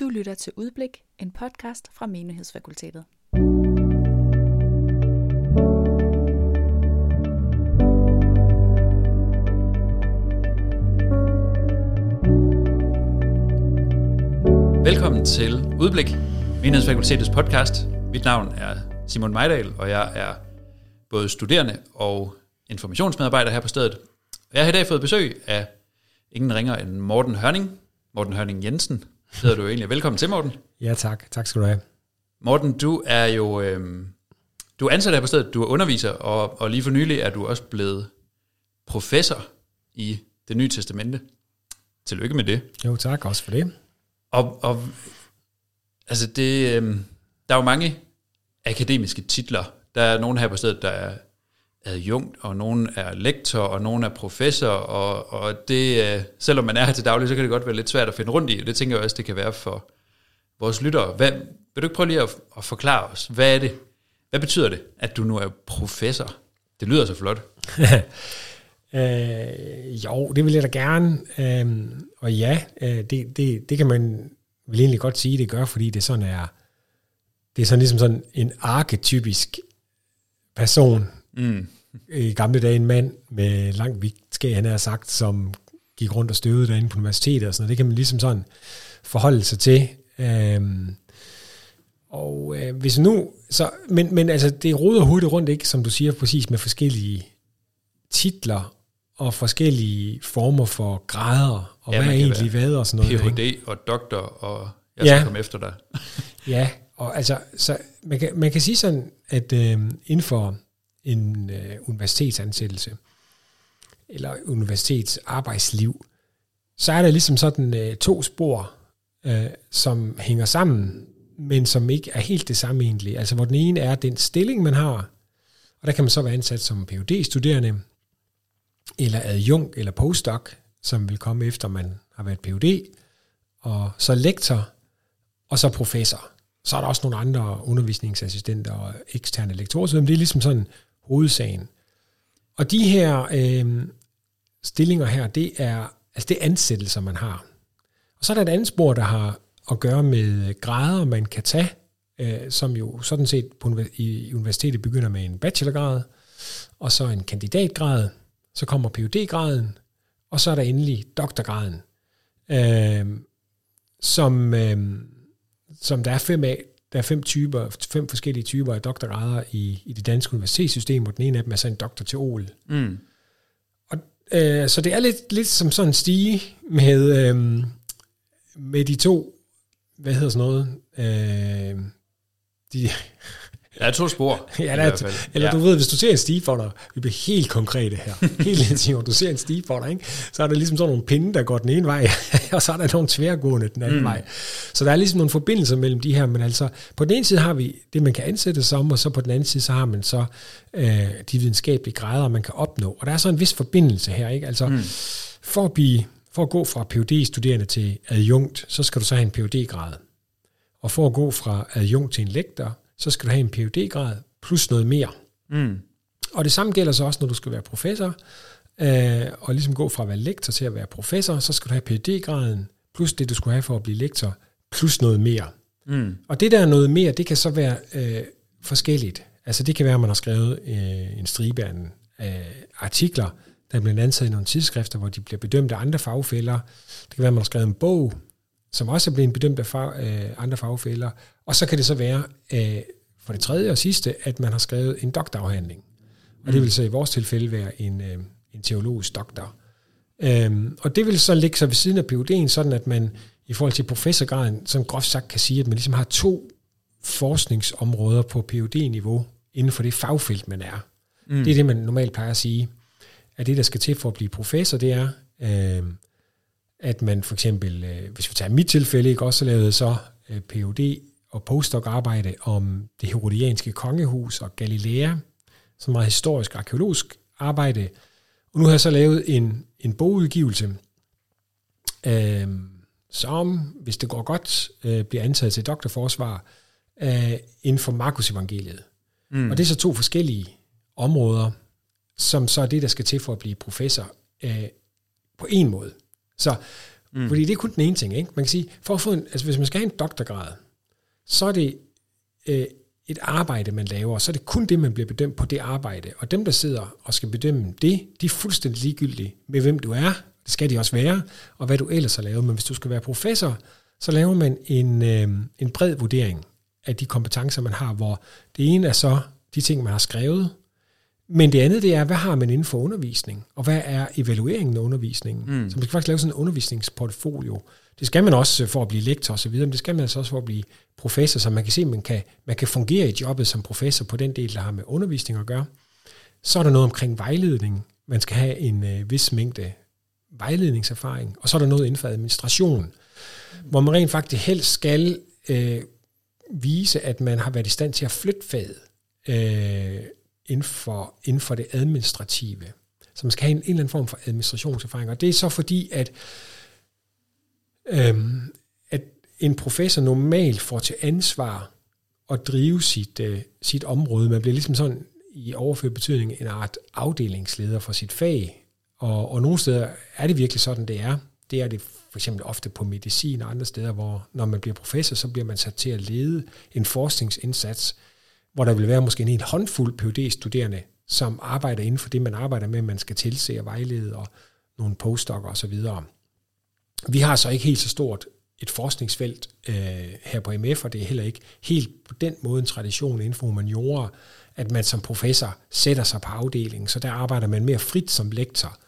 Du lytter til Udblik, en podcast fra Menighedsfakultetet. Velkommen til Udblik, Menighedsfakultetets podcast. Mit navn er Simon Mejdal, og jeg er både studerende og informationsmedarbejder her på stedet. Jeg har i dag fået besøg af ingen ringer end Morten Hørning. Morten Hørning Jensen hedder du jo egentlig. Velkommen til, Morten. Ja, tak. Tak skal du have. Morten, du er jo øh, du er ansat her på stedet, du er underviser, og, og lige for nylig er du også blevet professor i det nye testamente. Tillykke med det. Jo, tak også for det. Og, og altså det, øh, der er jo mange akademiske titler. Der er nogen her på stedet, der er adjunkt, og nogen er lektor, og nogen er professor, og, og det, øh, selvom man er her til daglig, så kan det godt være lidt svært at finde rundt i, og det tænker jeg også, det kan være for vores lyttere. Hvad, vil du ikke prøve lige at, at forklare os, hvad er det, hvad betyder det, at du nu er professor? Det lyder så flot. øh, jo, det vil jeg da gerne. Øh, og ja, øh, det, det, det kan man vel egentlig godt sige, det gør, fordi det sådan er, det er sådan ligesom sådan en arketypisk person. Mm. I gamle dage en mand med langt vigtskab, han har sagt, som gik rundt og støvede derinde på universitetet og sådan noget. Det kan man ligesom sådan forholde sig til. Øhm, og øh, hvis nu, så, men, men altså, det roder hurtigt rundt, ikke, som du siger, præcis med forskellige titler og forskellige former for grader, og ja, hvad er egentlig hvad og sådan noget. Ph.D. og doktor, og jeg skal ja. komme efter dig. ja, og altså, så man kan, man kan sige sådan, at øh, inden for en øh, universitetsansættelse, eller universitetsarbejdsliv, så er der ligesom sådan øh, to spor, øh, som hænger sammen, men som ikke er helt det samme egentlig. Altså hvor den ene er den stilling, man har, og der kan man så være ansat som phd studerende eller adjunkt eller postdoc, som vil komme efter, man har været Ph.D., og så lektor, og så professor. Så er der også nogle andre undervisningsassistenter og eksterne lektorer, så det er ligesom sådan hovedsagen. Og de her øh, stillinger her, det er, altså det er ansættelser, man har. Og så er der et andet spor, der har at gøre med grader, man kan tage, øh, som jo sådan set på, i universitetet begynder med en bachelorgrad, og så en kandidatgrad, så kommer Ph.D.-graden, og så er der endelig doktorgraden, øh, som, øh, som der er fem af. Der er fem typer, fem forskellige typer af doktorgrader i, i det danske universitetssystem, og den ene af dem er så en doktorteol. Mm. Og, øh, så det er lidt, lidt som sådan en stige med, øh, med de to, hvad hedder sådan noget, øh, de, der er to spor. ja, der er, eller ja. du ved, hvis du ser en stigefolder, vi bliver helt konkrete her, helt intentivt, du ser en stigefolder, ikke? så er der ligesom sådan nogle pinde, der går den ene vej, og så er der nogle tværgående den anden mm. vej. Så der er ligesom nogle forbindelser mellem de her, men altså, på den ene side har vi det, man kan ansætte som, og så på den anden side, så har man så øh, de videnskabelige grader, man kan opnå. Og der er så en vis forbindelse her, ikke? Altså, mm. for at blive for at gå fra phd studerende til adjunkt, så skal du så have en phd grad Og for at gå fra adjunkt til en lektor, så skal du have en phd grad plus noget mere. Mm. Og det samme gælder så også, når du skal være professor, øh, og ligesom gå fra at være lektor til at være professor, så skal du have phd graden plus det, du skulle have for at blive lektor, plus noget mere. Mm. Og det der noget mere, det kan så være øh, forskelligt. Altså det kan være, at man har skrevet øh, en stribe af øh, artikler, der bliver ansat i nogle tidsskrifter, hvor de bliver bedømt af andre fagfælder. Det kan være, at man har skrevet en bog, som også er blevet bedømt af fag, øh, andre fagfælder. Og så kan det så være, øh, for det tredje og sidste, at man har skrevet en doktorafhandling. Og det vil så i vores tilfælde være en, øh, en teologisk doktor. Øhm, og det vil så ligge sig ved siden af PUD'en, sådan at man i forhold til professorgraden, som groft sagt kan sige, at man ligesom har to forskningsområder på PUD-niveau inden for det fagfelt, man er. Mm. Det er det, man normalt plejer at sige at det, der skal til for at blive professor, det er, øh, at man for eksempel, øh, hvis vi tager mit tilfælde, ikke, også lavede så øh, Ph.D. og postdoc-arbejde om det herodianske kongehus og Galilea, som meget historisk arkeologisk arbejde. Og nu har jeg så lavet en, en bogudgivelse, øh, som, hvis det går godt, øh, bliver antaget til doktorforsvar øh, inden for Markus evangeliet. Mm. Og det er så to forskellige områder, som så er det, der skal til for at blive professor øh, på en måde. Så Mm. Fordi det er kun den ene ting. Ikke? Man kan sige, for at få en, altså hvis man skal have en doktorgrad, så er det øh, et arbejde, man laver, så er det kun det, man bliver bedømt på det arbejde. Og dem, der sidder og skal bedømme det, de er fuldstændig ligegyldige med, hvem du er. Det skal de også være, og hvad du ellers har lavet. Men hvis du skal være professor, så laver man en, øh, en bred vurdering af de kompetencer, man har, hvor det ene er så de ting, man har skrevet, men det andet, det er, hvad har man inden for undervisning? Og hvad er evalueringen af undervisningen? Mm. Så man skal faktisk lave sådan en undervisningsportfolio. Det skal man også øh, for at blive lektor osv., men det skal man altså også for at blive professor, så man kan se, at man kan, man kan fungere i jobbet som professor på den del, der har med undervisning at gøre. Så er der noget omkring vejledning. Man skal have en øh, vis mængde vejledningserfaring. Og så er der noget inden for administration, hvor man rent faktisk helst skal øh, vise, at man har været i stand til at flytte faget øh, inden, for, inden for det administrative. Så man skal have en, en eller anden form for administrationserfaring. Og det er så fordi, at, øh, Øhm, at en professor normalt får til ansvar at drive sit, øh, sit område. Man bliver ligesom sådan i overført betydning en art afdelingsleder for sit fag. Og, og nogle steder er det virkelig sådan, det er. Det er det for eksempel ofte på medicin og andre steder, hvor når man bliver professor, så bliver man sat til at lede en forskningsindsats, hvor der vil være måske en helt håndfuld phd studerende som arbejder inden for det, man arbejder med, man skal tilse og vejlede og nogle postdoc og så videre. Vi har så ikke helt så stort et forskningsfelt øh, her på MF, og det er heller ikke helt på den måde en tradition inden for humaniora, at man som professor sætter sig på afdelingen, så der arbejder man mere frit som lektor.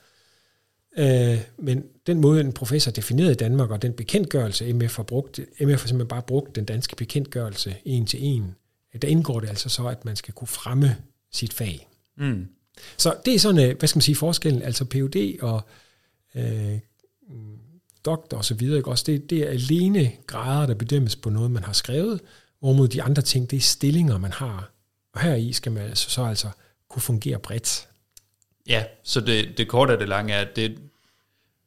Øh, men den måde, en professor defineret i Danmark, og den bekendtgørelse, MF har brugt, MF har simpelthen bare brugt den danske bekendtgørelse en til en, der indgår det altså så, at man skal kunne fremme sit fag. Mm. Så det er sådan, øh, hvad skal man sige, forskellen, altså PUD og øh, doktor videre, ikke? Også det, det er alene grader, der bedømmes på noget, man har skrevet, hvorimod de andre ting, det er stillinger, man har. Og her i skal man altså så altså kunne fungere bredt. Ja, så det, det korte af det lange er, at det,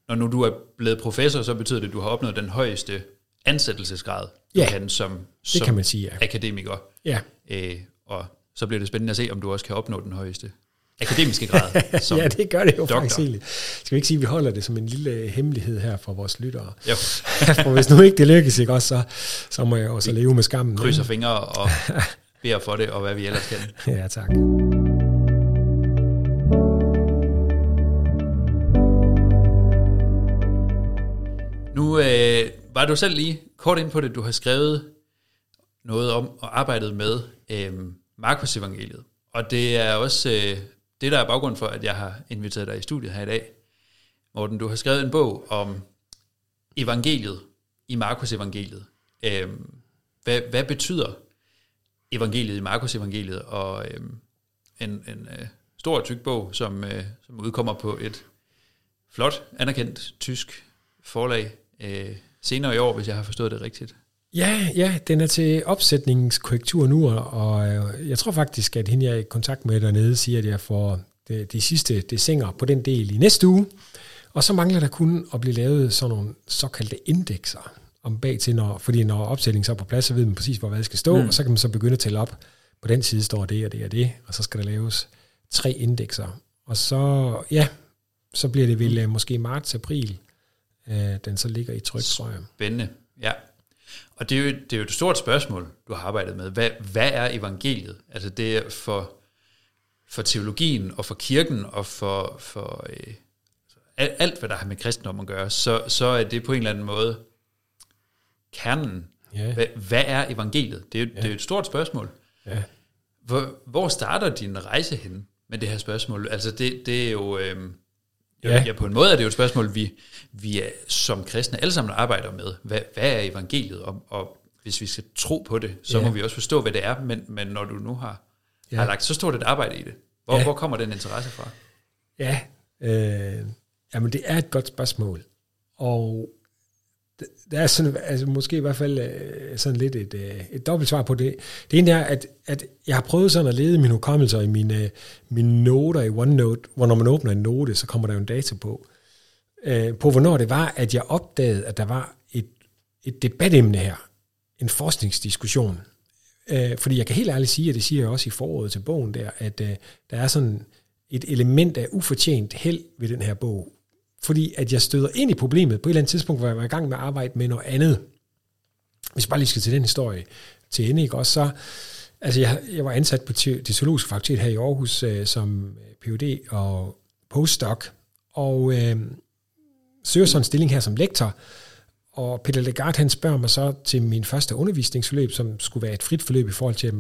når nu du er blevet professor, så betyder det, at du har opnået den højeste ansættelsesgrad, ja, du kan som, det som kan man sige, ja. akademiker. Ja. Øh, og så bliver det spændende at se, om du også kan opnå den højeste akademiske grad. Som ja, det gør det jo doktor. faktisk egentlig. Skal vi ikke sige, at vi holder det som en lille hemmelighed her for vores lyttere? Jo. for hvis nu ikke det lykkes, ikke også, så, så må jeg også leve med skammen. Krydser fingre og beder for det, og hvad vi ellers kan. ja, tak. Nu øh, var du selv lige kort ind på det. Du har skrevet noget om og arbejdet med øh, Markus evangeliet. Og det er også øh, det, der er baggrund for, at jeg har inviteret dig i studiet her i dag. Morten, du har skrevet en bog om evangeliet i Markus evangeliet. Øhm, hvad, hvad betyder evangeliet i Markus evangeliet? Og øhm, en, en øh, stor tyk bog, som, øh, som udkommer på et flot, anerkendt tysk forlag øh, senere i år, hvis jeg har forstået det rigtigt. Ja, ja, den er til opsætningskorrektur nu, og øh, jeg tror faktisk, at hende, jeg er i kontakt med dernede, siger, at jeg får de, de sidste desinger på den del i næste uge. Og så mangler der kun at blive lavet sådan nogle såkaldte indekser om bag til, når, fordi når opsætningen så er på plads, så ved man præcis, hvor hvad skal stå, mm. og så kan man så begynde at tælle op. På den side står det og det og det, og så skal der laves tre indekser. Og så, ja, så bliver det vel øh, måske marts-april, øh, den så ligger i tryk, tror jeg. Spændende, ja. Og det er, jo, det er jo et stort spørgsmål, du har arbejdet med. Hvad, hvad er evangeliet? Altså det er for, for teologien og for kirken og for, for øh, alt, hvad der har med kristendom at gøre, så, så er det på en eller anden måde kernen. Ja. Hvad, hvad er evangeliet? Det er, ja. det er et stort spørgsmål. Ja. Hvor, hvor starter din rejse hen med det her spørgsmål? Altså det, det er jo... Øh, Ja. ja, på en måde er det jo et spørgsmål, vi, vi er, som kristne alle sammen arbejder med. Hvad, hvad er evangeliet? Og, og hvis vi skal tro på det, så Ja. må vi også forstå, hvad det er. Men, men når du nu har, Ja. har lagt så stort et arbejde i det, hvor, Ja. hvor kommer den interesse fra? Ja, øh, jamen det er et godt spørgsmål. Og der er sådan, altså måske i hvert fald øh, sådan lidt et, øh, et dobbelt svar på det. Det ene er, at, at jeg har prøvet sådan at lede mine hukommelser i mine, øh, mine noter i OneNote, hvor når man åbner en note, så kommer der jo en dato på, øh, på hvornår det var, at jeg opdagede, at der var et, et debatemne her, en forskningsdiskussion. Øh, fordi jeg kan helt ærligt sige, og det siger jeg også i foråret til bogen der, at øh, der er sådan et element af ufortjent held ved den her bog fordi at jeg støder ind i problemet på et eller andet tidspunkt, hvor jeg var i gang med at arbejde med noget andet. Hvis jeg bare lige skal til den historie til ende, ikke? Også så, altså jeg, jeg var ansat på det teologiske fakultet her i Aarhus øh, som øh, Ph.D. og postdoc, og øh, søger så en stilling her som lektor, og Peter Legard, han spørger mig så til min første undervisningsforløb, som skulle være et frit forløb i forhold til,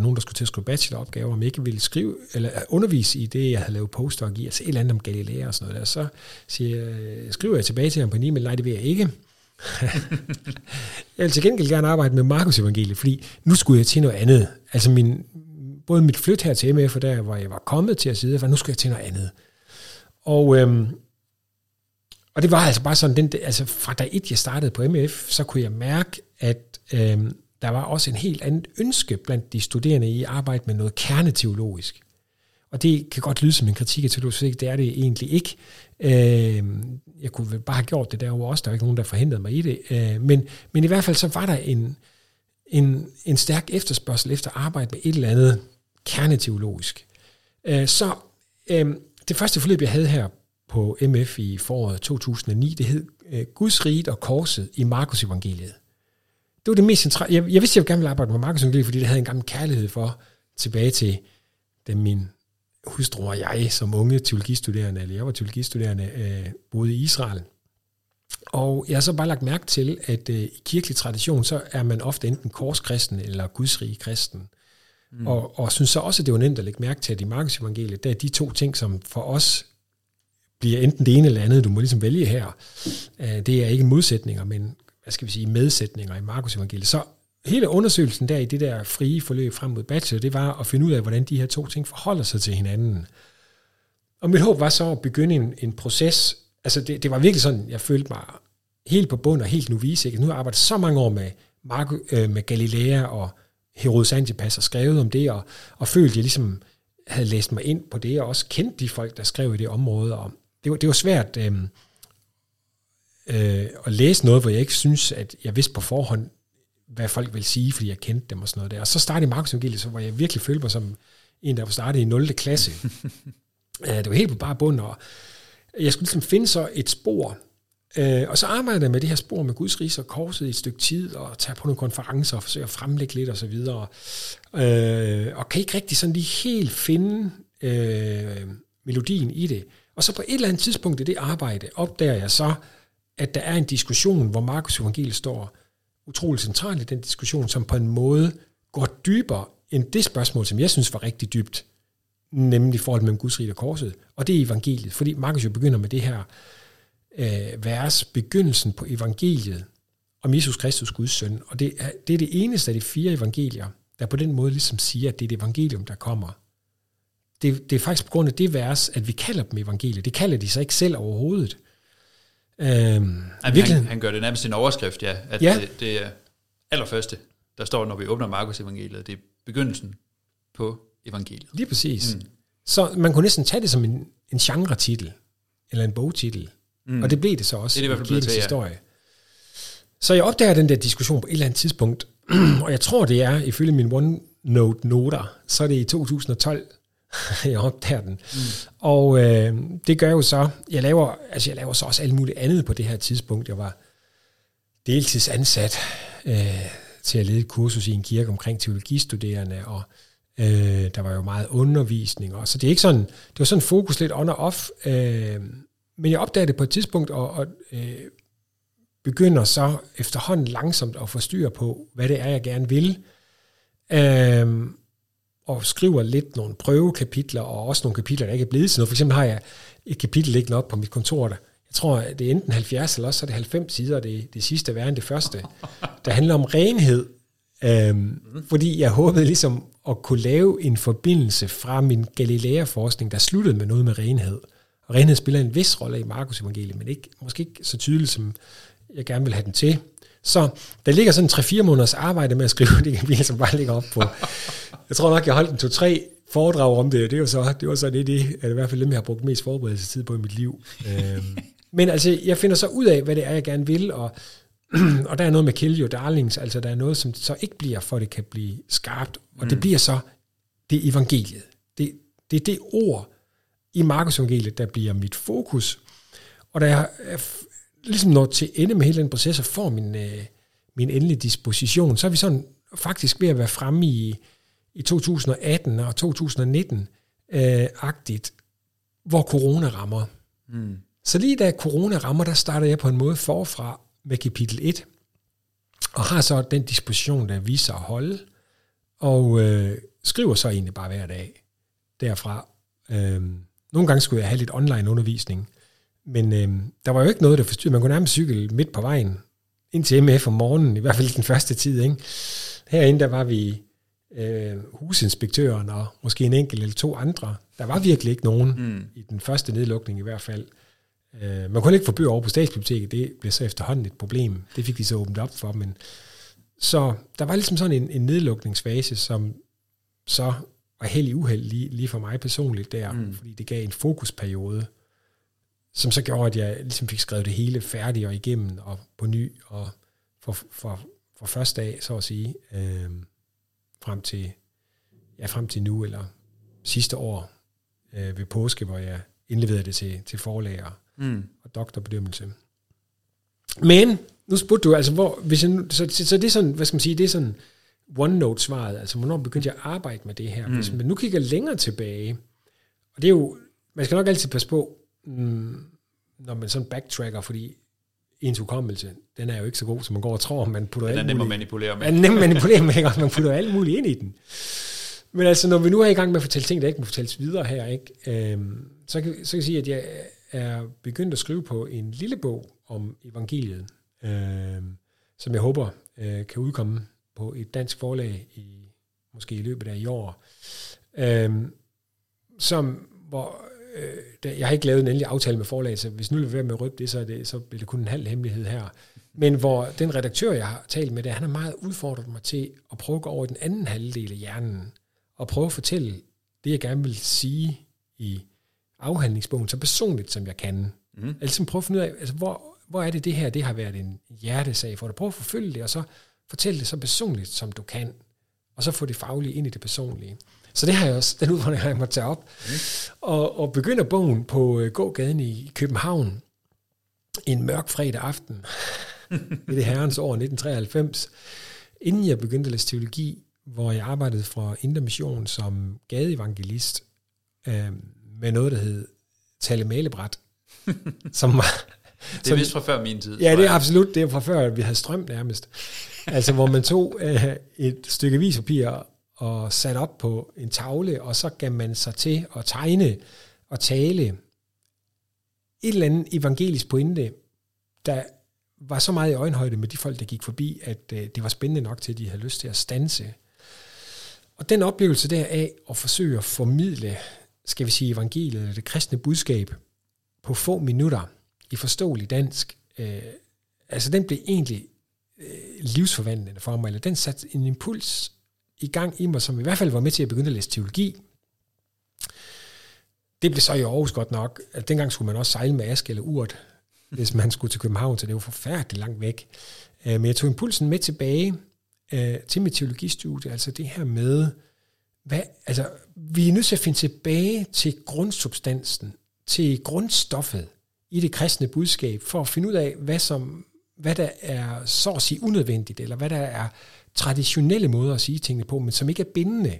nogen, der skulle til at skrive bacheloropgaver, om ikke ville skrive, eller undervise i det, jeg havde lavet postdoc i, altså et eller andet om Galilea og sådan noget der. Så siger jeg, øh, skriver jeg tilbage til ham på en e-mail, nej, det vil jeg ikke. jeg vil til gengæld gerne arbejde med Markus evangeliet, fordi nu skulle jeg til noget andet. Altså min, både mit flyt her til MF, og der hvor jeg var kommet til at sidde, for nu skulle jeg til noget andet. Og, øhm, og det var altså bare sådan, den, altså fra da et jeg startede på MF, så kunne jeg mærke, at øhm, der var også en helt andet ønske blandt de studerende i at arbejde med noget kerneteologisk. Og det kan godt lyde som en kritik af teologi, det er det egentlig ikke. Øh, jeg kunne vel bare have gjort det derovre også, der var ikke nogen, der forhindrede mig i det. Øh, men, men i hvert fald så var der en, en, en stærk efterspørgsel efter arbejde med et eller andet kerneteologisk. Øh, så øh, det første forløb, jeg havde her på MF i foråret 2009, det hed øh, Guds rige og korset i Markus evangeliet det var det mest centrale. Jeg, jeg vidste, at jeg gerne ville arbejde med markedsøkonomi, fordi det havde en gammel kærlighed for tilbage til, da min hustru og jeg som unge teologistuderende, eller jeg var teologistuderende, øh, boede i Israel. Og jeg har så bare lagt mærke til, at øh, i kirkelig tradition, så er man ofte enten korskristen eller gudsrig kristen. Mm. Og, og synes så også, at det var nemt at lægge mærke til, at i markedsevangeliet, der er de to ting, som for os bliver enten det ene eller andet, du må ligesom vælge her. Øh, det er ikke modsætninger, men hvad skal vi sige, medsætninger i Markus evangeliet. Så hele undersøgelsen der i det der frie forløb frem mod bachelor, det var at finde ud af, hvordan de her to ting forholder sig til hinanden. Og mit håb var så at begynde en, en proces, altså det, det var virkelig sådan, jeg følte mig helt på bund og helt novice. Ikke? Nu har jeg arbejdet så mange år med, Marco, øh, med Galilea og Herodes Antipas og skrevet om det, og, og følte, at jeg ligesom havde læst mig ind på det, og også kendt de folk, der skrev i det område. Og det, var, det var svært... Øh, øh, at læse noget, hvor jeg ikke synes, at jeg vidste på forhånd, hvad folk vil sige, fordi jeg kendte dem og sådan noget der. Og så startede Markus Evangeliet, hvor jeg virkelig følte mig som en, der var startet i 0. klasse. det var helt på bare bund, og jeg skulle ligesom finde så et spor, Øh, og så arbejdede jeg med det her spor med Guds ris og korset i et stykke tid, og tage på nogle konferencer og forsøge at fremlægge lidt og så videre. Øh, og kan ikke rigtig sådan lige helt finde øh, melodien i det. Og så på et eller andet tidspunkt i det arbejde opdager jeg så, at der er en diskussion, hvor Markus Evangeliet står utrolig centralt i den diskussion, som på en måde går dybere end det spørgsmål, som jeg synes var rigtig dybt, nemlig forholdet mellem Guds rige og korset, og det er evangeliet. Fordi Markus jo begynder med det her øh, vers, begyndelsen på evangeliet om Jesus Kristus, Guds søn, og det er, det er det eneste af de fire evangelier, der på den måde ligesom siger, at det er det evangelium, der kommer. Det, det er faktisk på grund af det vers, at vi kalder dem evangeliet. Det kalder de sig ikke selv overhovedet. Øhm, Jamen, han, han gør det nærmest en overskrift, ja. At ja. Det, det er allerførste, der står, når vi åbner Markus evangeliet. Det er begyndelsen på evangeliet. Lige præcis. Mm. Så man kunne næsten tage det som en, en genre-titel, eller en bogtitel. Mm. Og det blev det så også. Det er det i hvert fald til, ja. historie. Så jeg opdager den der diskussion på et eller andet tidspunkt, og jeg tror, det er, ifølge min OneNote-noter, så er det i 2012, jeg opdager den. Mm. Og øh, det gør jo så, jeg laver, altså jeg laver så også alt muligt andet på det her tidspunkt. Jeg var deltidsansat øh, til at lede et kursus i en kirke omkring teologistuderende, og øh, der var jo meget undervisning. Og, så det er ikke sådan, det var sådan fokus lidt on og off. Øh, men jeg opdagede det på et tidspunkt, og, og øh, begynder så efterhånden langsomt at få styr på, hvad det er, jeg gerne vil. Øh, og skriver lidt nogle prøvekapitler, og også nogle kapitler, der ikke er blevet til noget. For eksempel har jeg et kapitel liggende op på mit kontor, der jeg tror, det er enten 70 eller også så er det 90 sider, det, det sidste værre end det første, der handler om renhed. Øhm. Fordi jeg håbede ligesom at kunne lave en forbindelse fra min Galilea-forskning, der sluttede med noget med renhed. Og renhed spiller en vis rolle i Markus evangeliet, men ikke, måske ikke så tydeligt, som jeg gerne vil have den til. Så der ligger sådan 3-4 måneders arbejde med at skrive det kapitel, som bare ligger op på. Jeg tror nok, jeg holdt en to-tre foredrag om det, og det var så det, var så det, det er i hvert fald dem, jeg har brugt mest forberedelsestid på i mit liv. øhm, men altså, jeg finder så ud af, hvad det er, jeg gerne vil, og, og der er noget med kill your darlings, altså der er noget, som så ikke bliver, for det kan blive skarpt, og mm. det bliver så det evangeliet. Det, det er det ord i Markus evangeliet, der bliver mit fokus, Og da jeg er ligesom når til ende med hele den proces og får min, øh, min endelige disposition, så er vi sådan faktisk ved at være fremme i, i 2018 og 2019 øh, agtigt, hvor corona rammer. Mm. Så lige da corona rammer, der starter jeg på en måde forfra med kapitel 1, og har så den disposition, der viser at holde, og øh, skriver så egentlig bare hver dag derfra. Øh, nogle gange skulle jeg have lidt online undervisning, men øh, der var jo ikke noget, der forstyrrede. Man kunne nærmest cykle midt på vejen ind til MF om morgenen, i hvert fald den første tid. Ikke? Herinde, der var vi øh, husinspektøren og måske en enkelt eller to andre. Der var virkelig ikke nogen Mm. i den første nedlukning i hvert fald. Øh, man kunne ikke få bøger over på statsbiblioteket, det blev så efterhånden et problem. Det fik de så åbnet op for, men så der var ligesom sådan en, en nedlukningsfase, som så var held i uheld lige, lige for mig personligt der, Mm. fordi det gav en fokusperiode, som så gjorde, at jeg ligesom fik skrevet det hele færdigt og igennem og på ny, og for, for, for første dag, så at sige, øh, frem til ja, frem til nu, eller sidste år øh, ved påske, hvor jeg indleverede det til, til forlag og, Mm. og doktorbedømmelse. Men, nu spurgte du, altså, hvor, hvis jeg, nu- så, så, så det er sådan, hvad skal man sige, det er sådan OneNote-svaret, altså hvornår begyndte jeg at arbejde med det her? Mm. Hvis man nu kigger længere tilbage, og det er jo, man skal nok altid passe på, mm, når man sådan backtracker, fordi ens hukommelse, den er jo ikke så god, som man går og tror, man putter Den er alt nem at muligt- manipulere med. er nem at manipulere med, ikke? Og man putter alt muligt ind i den. Men altså, når vi nu er i gang med at fortælle ting, der ikke må fortælles videre her, ikke? Øhm, så, kan, så kan jeg sige, at jeg er begyndt at skrive på en lille bog om evangeliet, øhm, som jeg håber øh, kan udkomme på et dansk forlag i måske i løbet af i år. Øhm, som, hvor, øh, der, jeg har ikke lavet en endelig aftale med forlaget, så hvis nu vil være med at røbe det, så, er det, så bliver det kun en halv hemmelighed her. Men hvor den redaktør, jeg har talt med, der, han har meget udfordret mig til at prøve at gå over i den anden halvdel af hjernen, og prøve at fortælle det, jeg gerne vil sige i afhandlingsbogen, så personligt som jeg kan. Mm. Altså prøve at finde ud af, altså, hvor, hvor er det det her, det har været en hjertesag for dig. Prøv at forfølge det, og så fortælle det så personligt, som du kan. Og så få det faglige ind i det personlige. Så det har jeg også, den udfordring har jeg måtte tage op. Mm. Og, og begynder bogen på øh, gågaden i København en mørk fredag aften i det herrens år 1993, inden jeg begyndte at læse teologi, hvor jeg arbejdede for Indre Mission som gadeevangelist øh, med noget, der hed Tale Malebræt, som var, Det er vist fra før min tid. Ja, det er absolut. Det er fra før, at vi havde strøm nærmest. Altså, hvor man tog øh, et stykke vispapir og sat op på en tavle, og så gav man sig til at tegne og tale et eller andet evangelisk pointe, der var så meget i øjenhøjde med de folk, der gik forbi, at øh, det var spændende nok til, at de havde lyst til at stanse. Og den oplevelse der af at forsøge at formidle, skal vi sige, evangeliet, eller det kristne budskab, på få minutter, i forståelig dansk, øh, altså den blev egentlig øh, livsforvandlende for mig, eller den satte en impuls i gang i mig, som i hvert fald var med til at begynde at læse teologi. Det blev så i Aarhus godt nok. Altså, dengang skulle man også sejle med ask eller urt, hvis man skulle til København, så det var forfærdeligt langt væk. Øh, men jeg tog impulsen med tilbage øh, til mit teologistudie, altså det her med, hvad, altså, vi er nødt til at finde tilbage til grundsubstansen, til grundstoffet i det kristne budskab, for at finde ud af, hvad, som, hvad der er så at sige unødvendigt, eller hvad der er traditionelle måder at sige tingene på, men som ikke er bindende,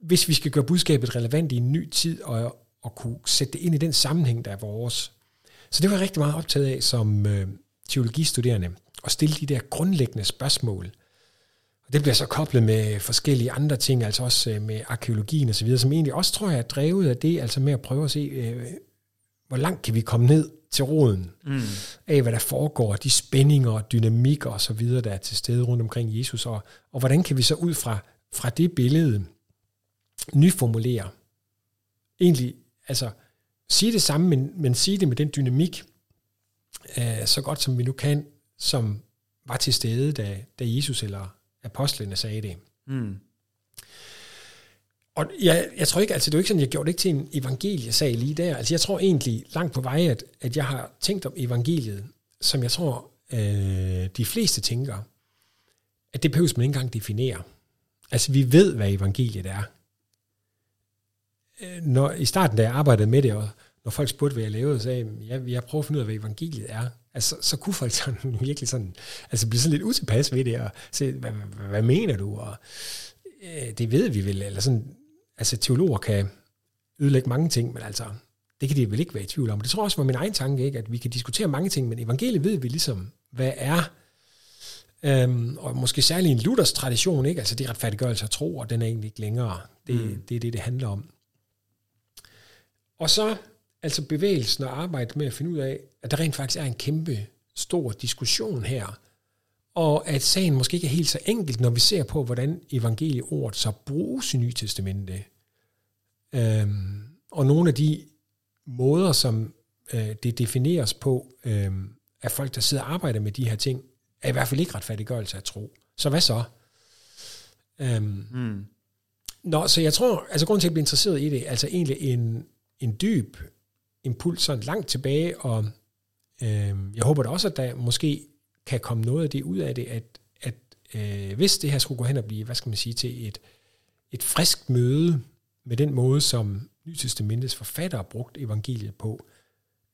hvis vi skal gøre budskabet relevant i en ny tid, og, og kunne sætte det ind i den sammenhæng, der er vores. Så det var jeg rigtig meget optaget af som øh, teologistuderende, at stille de der grundlæggende spørgsmål. Og det bliver så koblet med forskellige andre ting, altså også øh, med arkeologien og så videre, som egentlig også tror jeg er drevet af det, altså med at prøve at se, øh, hvor langt kan vi komme ned til roden Mm. af, hvad der foregår, de spændinger og dynamikker og så videre, der er til stede rundt omkring Jesus, og, og hvordan kan vi så ud fra, fra det billede nyformulere, egentlig, altså sige det samme, men, men sige det med den dynamik, øh, så godt som vi nu kan, som var til stede, da, da Jesus eller apostlene sagde det. Mm. Og jeg, jeg tror ikke, altså det er jo ikke sådan, jeg gjorde det ikke til en evangeliesag lige der. Altså jeg tror egentlig langt på vej, at, at jeg har tænkt om evangeliet, som jeg tror, øh, de fleste tænker, at det behøves man ikke engang definere. Altså vi ved, hvad evangeliet er. Øh, når, I starten, da jeg arbejdede med det, og når folk spurgte, hvad jeg lavede, så sagde jeg, ja, jeg prøver at finde ud af, hvad evangeliet er. Altså, så kunne folk sådan virkelig sådan, altså blive sådan lidt utilpas ved det, og se, hvad, hvad, hvad mener du? Og øh, det ved vi vel, eller sådan, altså teologer kan ødelægge mange ting, men altså, det kan de vel ikke være i tvivl om. Det tror jeg også var min egen tanke, ikke? at vi kan diskutere mange ting, men evangeliet ved vi ligesom, hvad er, øhm, og måske særligt en Luthers tradition, ikke? altså det er retfærdiggørelse af tro, og den er egentlig ikke længere. Det, mm. det er det, det handler om. Og så altså bevægelsen og arbejdet med at finde ud af, at der rent faktisk er en kæmpe stor diskussion her, og at sagen måske ikke er helt så enkelt, når vi ser på, hvordan evangelieordet så bruges i Nye Testamente. Øhm, og nogle af de måder, som øh, det defineres på, øh, af folk, der sidder og arbejder med de her ting, er i hvert fald ikke retfærdiggørelse af tro. Så hvad så? Øhm, mm. Nå, så jeg tror, altså grunden til, at jeg bliver interesseret i det, altså egentlig en, en dyb impuls sådan langt tilbage, og øh, jeg håber da også, at der måske kan komme noget af det ud af det, at, at øh, hvis det her skulle gå hen og blive, hvad skal man sige, til et, et frisk møde med den måde, som Nytestamentets forfattere brugt evangeliet på,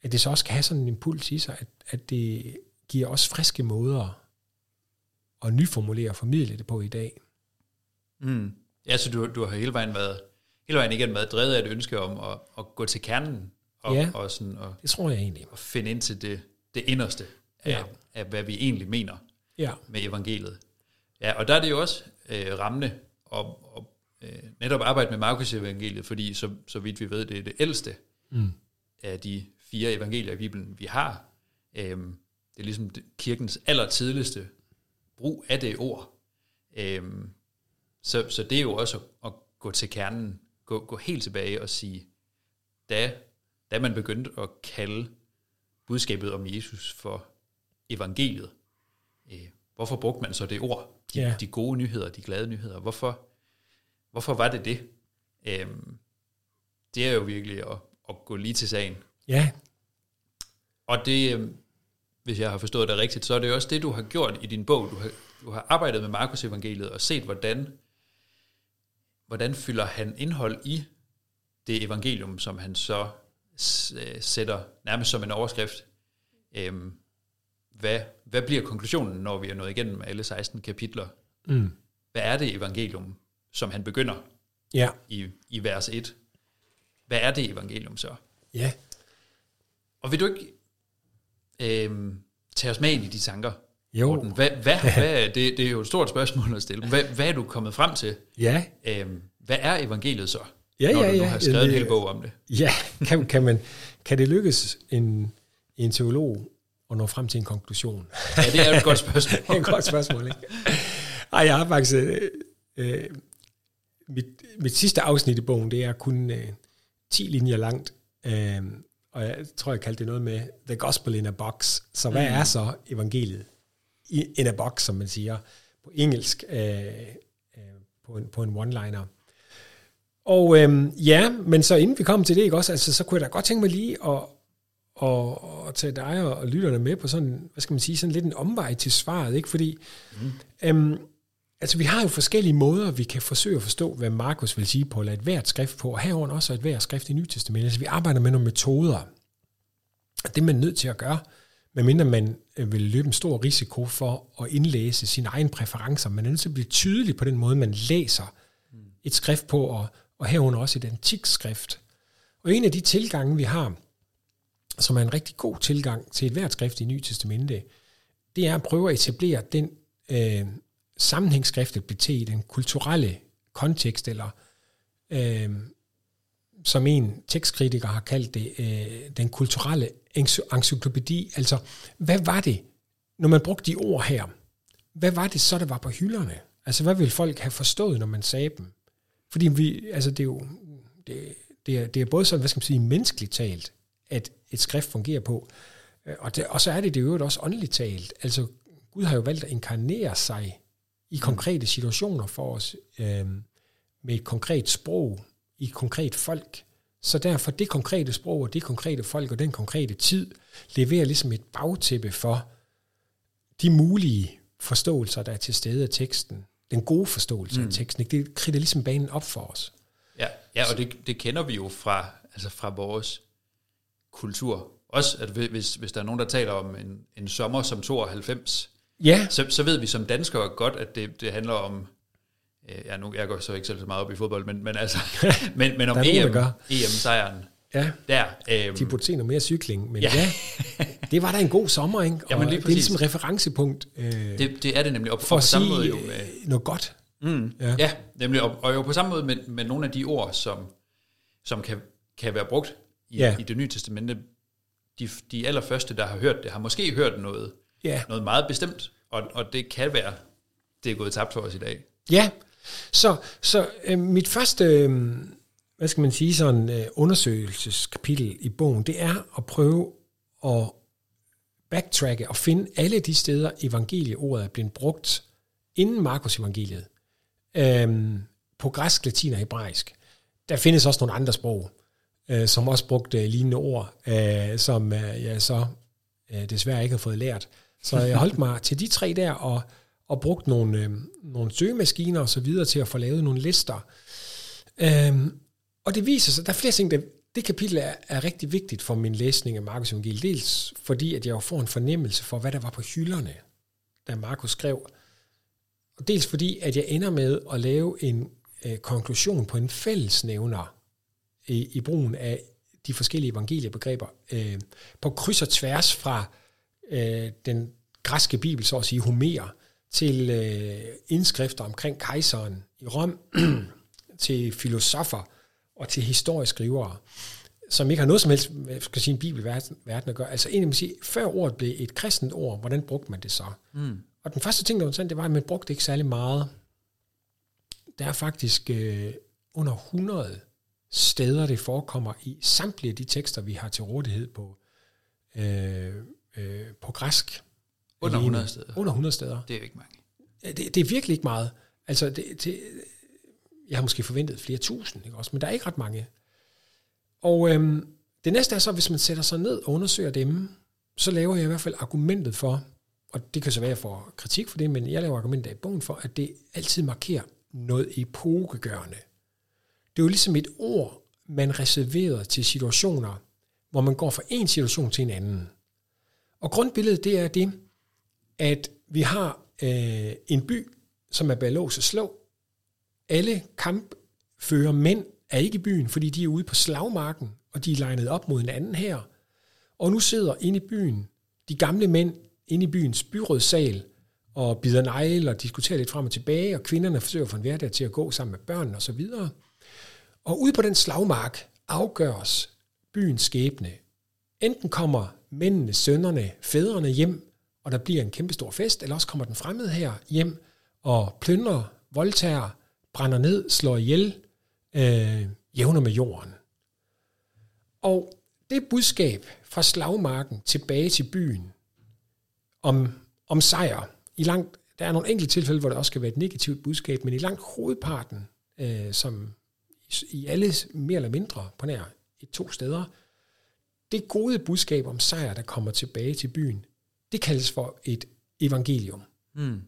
at det så også kan have sådan en impuls i sig, at, at det giver os friske måder at nyformulere og formidle det på i dag. Mm. Ja, så du, du har hele vejen været, hele vejen igen været drevet af et ønske om at, at gå til kernen og, ja, og, sådan, og, det tror jeg egentlig. Og finde ind til det, det inderste af, ja. af, hvad vi egentlig mener ja. med evangeliet. Ja, og der er det jo også øh, rammende at, at øh, netop arbejde med Markus evangeliet, fordi så, så vidt vi ved, det er det ældste mm. af de fire evangelier i Bibelen, vi har. Øhm, det er ligesom kirkens allertidligste brug af det ord. Øhm, så, så det er jo også at, at gå til kernen, gå, gå helt tilbage og sige, da, da man begyndte at kalde budskabet om Jesus for evangeliet, øh, hvorfor brugte man så det ord? De, yeah. de gode nyheder, de glade nyheder. Hvorfor, hvorfor var det det? Øhm, det er jo virkelig at, at gå lige til sagen. Ja. Og det, øhm, hvis jeg har forstået det rigtigt, så er det også det, du har gjort i din bog. Du har, du har arbejdet med Markus evangeliet og set, hvordan, hvordan fylder han indhold i det evangelium, som han så øh, sætter nærmest som en overskrift. Øhm, hvad, hvad bliver konklusionen, når vi er nået igennem alle 16 kapitler? Mm. Hvad er det evangelium, som han begynder ja. i, i vers 1? Hvad er det evangelium så? Ja. Og vil du ikke øhm, tage os med ind i de tanker? Jo. Morten? Hvad, hvad, hvad, det, det er jo et stort spørgsmål at stille. Hvad, hvad er du kommet frem til? Ja. Øhm, hvad er evangeliet så? Ja, når ja, du ja. har skrevet en hel bog om det. Ja, kan, kan, man, kan det lykkes en, en teolog at nå frem til en konklusion? Ja, det er et godt spørgsmål. det er et godt spørgsmål, ikke? Ej, jeg har faktisk... Øh, øh, mit, mit sidste afsnit i bogen, det er kun øh, 10 linjer langt, øh, og jeg tror, jeg kaldte det noget med The Gospel in a Box. Så hvad mm. er så evangeliet? I, in a box, som man siger på engelsk, øh, øh, på, en, på en one-liner. Og øh, ja, men så inden vi kom til det, ikke også, altså, så kunne jeg da godt tænke mig lige at, at, at tage dig og, og lytterne med på sådan, hvad skal man sige, sådan lidt en omvej til svaret, ikke? Fordi mm. øhm, altså, vi har jo forskellige måder, vi kan forsøge at forstå, hvad Markus vil sige på, eller et hvert skrift på, og herunder også et hvert skrift i Nytestamentet. Altså, vi arbejder med nogle metoder. Det er man nødt til at gøre, medmindre man øh, vil løbe en stor risiko for at indlæse sine egne præferencer. Man er nødt til at blive tydelig på den måde, man læser et skrift på, og, og herunder også et antik skrift. Og en af de tilgange, vi har, som er en rigtig god tilgang til et hvert skrift i Nye Testamente, det er at prøve at etablere den øh, sammenhængsskriftet bliver til i den kulturelle kontekst, eller øh, som en tekstkritiker har kaldt det, øh, den kulturelle encyklopædi. Altså, hvad var det, når man brugte de ord her? Hvad var det så, der var på hylderne? Altså, hvad ville folk have forstået, når man sagde dem? Fordi vi, altså, det er jo, det, det, er, det er både sådan, hvad skal man sige, menneskeligt talt, at et skrift fungerer på, og, det, og så er det det jo også åndeligt talt. Altså, Gud har jo valgt at inkarnere sig i konkrete situationer for os, øh, med et konkret sprog, i et konkret folk. Så derfor det konkrete sprog og det konkrete folk og den konkrete tid leverer ligesom et bagtæppe for de mulige forståelser, der er til stede af teksten. Den gode forståelse mm. af teksten. Det kridter ligesom banen op for os. Ja, ja og det, det kender vi jo fra, altså fra vores kultur. Også at hvis, hvis der er nogen, der taler om en, en sommer som 92, Ja, så, så ved vi som danskere godt, at det, det handler om, øh, ja, nu, jeg går så ikke selv så meget op i fodbold, men, men, altså, men, men om Der er nogen, der EM, gør. EM-sejren ja. der. Øhm, se noget mere cykling, men Ja. ja, det var da en god sommer, ikke? Og Jamen, lige det er ligesom referencepunkt øh, det, det er det nemlig, og, for og på samme måde jo øh, med, noget godt. Mm, ja. ja, nemlig, og, og jo på samme måde med, med nogle af de ord, som, som kan, kan være brugt i, Ja. i det nye testamente, de, de allerførste, der har hørt det, har måske hørt noget, Ja. noget meget bestemt, og, og det kan være, det er gået tabt for os i dag. Ja, så, så øh, mit første, øh, hvad skal man sige, sådan øh, undersøgelseskapitel i bogen, det er at prøve at backtracke og finde alle de steder, evangelieordet er blevet brugt inden Markus evangeliet, øh, på græsk, latin og hebraisk. Der findes også nogle andre sprog, øh, som også brugte øh, lignende ord, øh, som øh, jeg så øh, desværre ikke har fået lært. Så jeg holdt mig til de tre der og, og brugt nogle, øh, nogle søgemaskiner og så videre til at få lavet nogle lister. Øh, og det viser sig, der er flere ting, der, det kapitel er, er rigtig vigtigt for min læsning af Markus Evangeliet. Dels fordi, at jeg jo får en fornemmelse for, hvad der var på hylderne, da Markus skrev. Og dels fordi, at jeg ender med at lave en øh, konklusion på en fællesnævner i, i brugen af de forskellige evangeliebegreber øh, på kryds og tværs fra øh, den græske bibel, så at sige Homer, til øh, indskrifter omkring kejseren i Rom, til filosofer og til historieskrivere, som ikke har noget som helst med skal sige, en bibelverden verden at gøre. Altså egentlig sige, før ordet blev et kristent ord, hvordan brugte man det så? Mm. Og den første ting, der var interessant, det var, at man brugte det ikke særlig meget. Der er faktisk øh, under 100 steder, det forekommer i samtlige af de tekster, vi har til rådighed på, øh, øh, på græsk. Under Alene. 100 steder. Under 100 steder. Det er jo ikke mange. Det, det er virkelig ikke meget. Altså, det, det, jeg har måske forventet flere tusind, ikke også? men der er ikke ret mange. Og øhm, det næste er så, hvis man sætter sig ned og undersøger dem, så laver jeg i hvert fald argumentet for, og det kan så være for kritik for det, men jeg laver argumentet i bogen for, at det altid markerer noget epokegørende. Det er jo ligesom et ord, man reserverer til situationer, hvor man går fra en situation til en anden. Og grundbilledet det er det, at vi har øh, en by, som er bag lås og slå. Alle kampfører mænd er ikke i byen, fordi de er ude på slagmarken, og de er legnet op mod en anden her. Og nu sidder inde i byen de gamle mænd inde i byens byrådssal og bider negle og diskuterer lidt frem og tilbage, og kvinderne forsøger at få en hverdag til at gå sammen med børnene osv. Og, så videre og ude på den slagmark afgøres byens skæbne. Enten kommer mændene, sønderne, fædrene hjem, og der bliver en kæmpestor fest, eller også kommer den fremmede her hjem og plyndrer, voldtager, brænder ned, slår ihjel, øh, jævner med jorden. Og det budskab fra slagmarken tilbage til byen om, om sejr, i langt, der er nogle enkelte tilfælde, hvor det også kan være et negativt budskab, men i langt hovedparten, øh, som i alle mere eller mindre på nær i to steder, det gode budskab om sejr, der kommer tilbage til byen, det kaldes for et evangelium. Mm.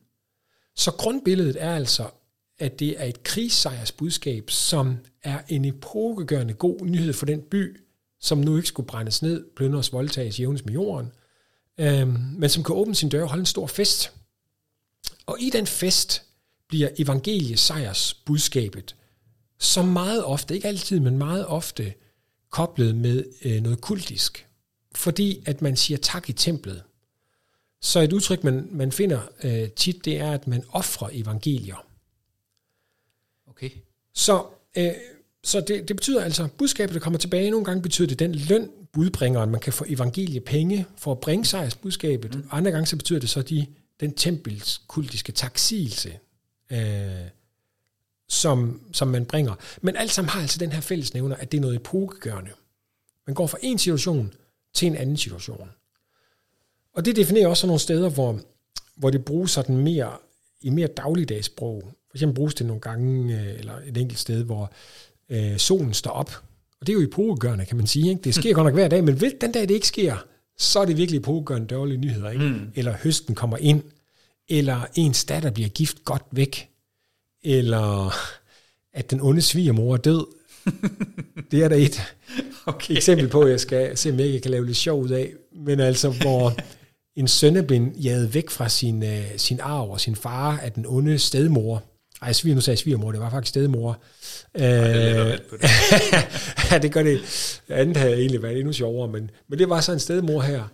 Så grundbilledet er altså, at det er et krigssejrsbudskab, som er en epokegørende god nyhed for den by, som nu ikke skulle brændes ned, plyndres, voldtages, jævnes med jorden, øhm, men som kan åbne sin dør og holde en stor fest. Og i den fest bliver evangeliesejrsbudskabet, som meget ofte, ikke altid, men meget ofte, koblet med øh, noget kultisk. Fordi at man siger tak i templet. Så et udtryk, man, man finder øh, tit, det er, at man offrer evangelier. Okay. Så, øh, så det, det betyder altså, budskabet, der kommer tilbage, nogle gange betyder det den løn, budbringeren, man kan få evangeliepenge for at bringe sejrsbudskabet. Mm. Andre gange så betyder det så de, den tempelskultiske taksigelse, øh, som, som man bringer. Men alt sammen har altså den her fællesnævner, at det er noget epokegørende. Man går fra en situation til en anden situation. Og det definerer også nogle steder, hvor, hvor det bruges sådan mere, i mere dagligdags sprog. For eksempel bruges det nogle gange, øh, eller et enkelt sted, hvor øh, solen står op. Og det er jo epokegørende, kan man sige. Ikke? Det sker godt nok hver dag, men ved den dag, det ikke sker, så er det virkelig epokegørende dårlige nyheder. Ikke? Mm. Eller høsten kommer ind, eller ens datter bliver gift godt væk, eller at den onde svigermor er død. Det er der et Okay. eksempel på, jeg skal se, om jeg kan lave lidt sjov ud af. Men altså, hvor en søn er blevet jaget væk fra sin, øh, sin arv og sin far af den onde stedmor. Ej, svig, nu sagde jeg svigermor, det var faktisk stedmor. Øh, det. ja, det gør det. Andet havde egentlig været endnu sjovere, men, men det var så en stedmor her.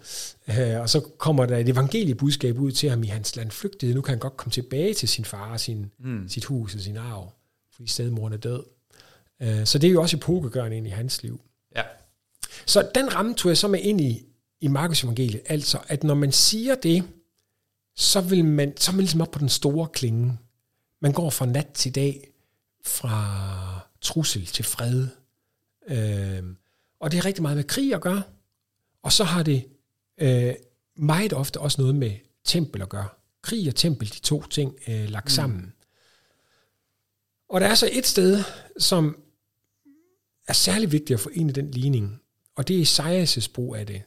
Øh, og så kommer der et evangeliebudskab ud til ham i hans land flygtede. Nu kan han godt komme tilbage til sin far og sin, mm. sit hus og sin arv, fordi stedmoren er død. Øh, så det er jo også epokegørende ind i hans liv. Ja. Så den ramme tog jeg så med ind i, i Markus evangeliet. Altså, at når man siger det, så vil man, så er man ligesom op på den store klinge. Man går fra nat til dag, fra trussel til fred. Øhm, og det er rigtig meget med krig at gøre. Og så har det øh, meget ofte også noget med tempel at gøre. Krig og tempel, de to ting øh, lagt sammen. Og der er så et sted, som er særlig vigtigt at i den ligning, og det er Esajas' brug af det.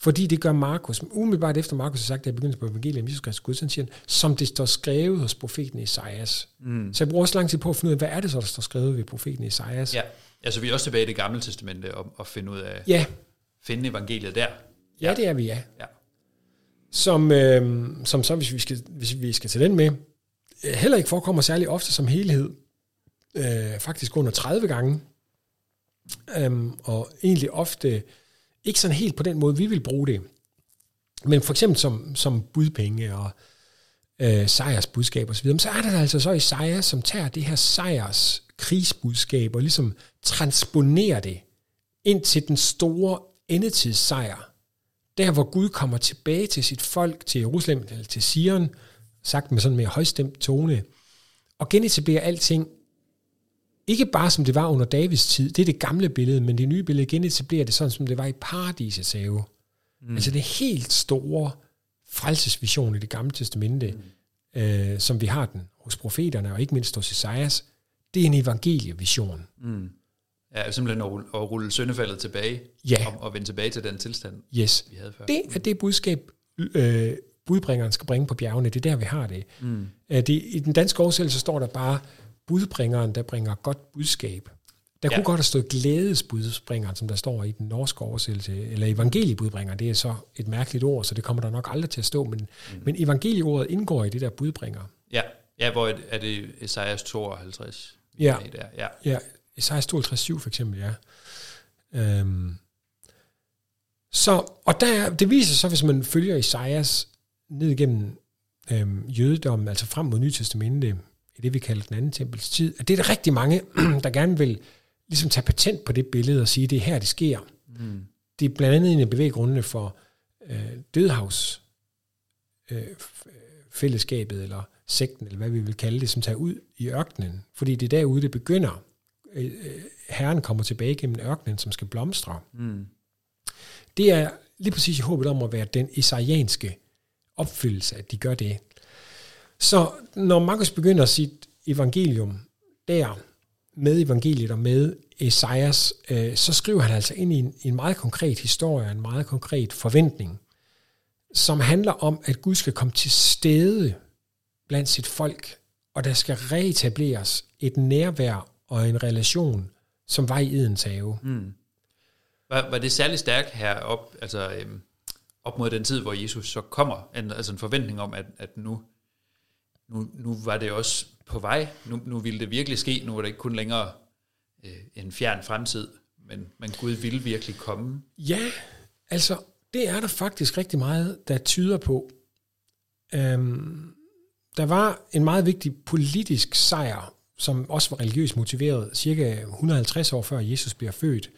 Fordi det gør Markus, umiddelbart efter Markus har sagt, at jeg begyndte på evangeliet om Jesus Kristus Gud, så siger han, som det står skrevet hos profeten Esajas. Mm. Så jeg bruger også lang tid på at finde ud af, hvad er det så, der står skrevet ved profeten Esajas? ja. Altså, vi er også tilbage i det gamle testamente og, og finde ud af, ja, finde evangeliet der. ja det er vi, ja. Ja. Som, øh, som så, hvis vi, skal, hvis vi skal til den med, øh, heller ikke forekommer særlig ofte som helhed. Øh, faktisk under 30 gange. Øhm, og egentlig ofte ikke sådan helt på den måde, vi vil bruge det. Men for eksempel som, som budpenge og øh, sejrs budskab osv., men så er der altså så Isaiah, som tager det her sejrs krigsbudskab og ligesom transponerer det ind til den store endetidssejr. Der, hvor Gud kommer tilbage til sit folk, til Jerusalem, eller til Sion, sagt med sådan mere højstemt tone, og genetablerer alting ikke bare som det var under Davids tid, det er det gamle billede, men det nye billede genetablerer det sådan, som det var i paradisets have. Mm. Altså det helt store frelsesvision i det gamle testamente, mm. øh, som vi har den hos profeterne, og ikke mindst hos Esajas, det er en evangelievision. Mm. Ja, simpelthen at rulle, at rulle syndefaldet tilbage, Ja. og, og vende tilbage til den tilstand, Yes. vi havde før. Det er det budskab, øh, budbringeren skal bringe på bjergene. Det er der, vi har det. Mm. det I den danske oversættelse står der bare, budbringeren, der bringer godt budskab. Der Ja. kunne godt have stået glædesbudbringeren, som der står i den norske oversættelse, eller evangeliebudbringer, det er så et mærkeligt ord, så det kommer der nok aldrig til at stå, men, mm. men evangelieordet indgår i det der budbringer. Ja, ja hvor er- det Esajas 52? vi Ja. er Der? ja. Ja, Esajas 52, for eksempel, ja. Øhm. Så, og der, er- det viser sig så, hvis man følger Esajas ned igennem øhm, jødedommen, altså frem mod Nye Testamente, i det vi kalder den anden tempels tid, at det er der rigtig mange, der gerne vil ligesom tage patent på det billede og sige, det er her, det sker. Mm. Det er blandt andet en af bevæggrundene for øh, dødhavs øh, f- fællesskabet, eller sekten, eller hvad vi vil kalde det, som tager ud i ørkenen. Fordi det er derude, det begynder. Øh, øh, Herren kommer tilbage gennem ørkenen, som skal blomstre. Mm. Det er lige præcis i håbet om at være den isaianske opfyldelse, at de gør det. Så når Markus begynder sit evangelium der, med evangeliet og med Esajas, øh, så skriver han altså ind i en, en meget konkret historie, en meget konkret forventning, som handler om, at Gud skal komme til stede blandt sit folk, og der skal reetableres et nærvær og en relation, som var i Edens have. Mm. Var, var det særlig stærkt herop, altså øhm, op mod den tid, hvor Jesus så kommer, en, altså en forventning om, at, at nu, nu, nu var det også på vej, nu, nu ville det virkelig ske, nu var det ikke kun længere øh, en fjern fremtid, men, men Gud ville virkelig komme. Ja, altså, det er der faktisk rigtig meget, der tyder på. Øhm, der var en meget vigtig politisk sejr, som også var religiøst motiveret, cirka 150 år før Jesus bliver født,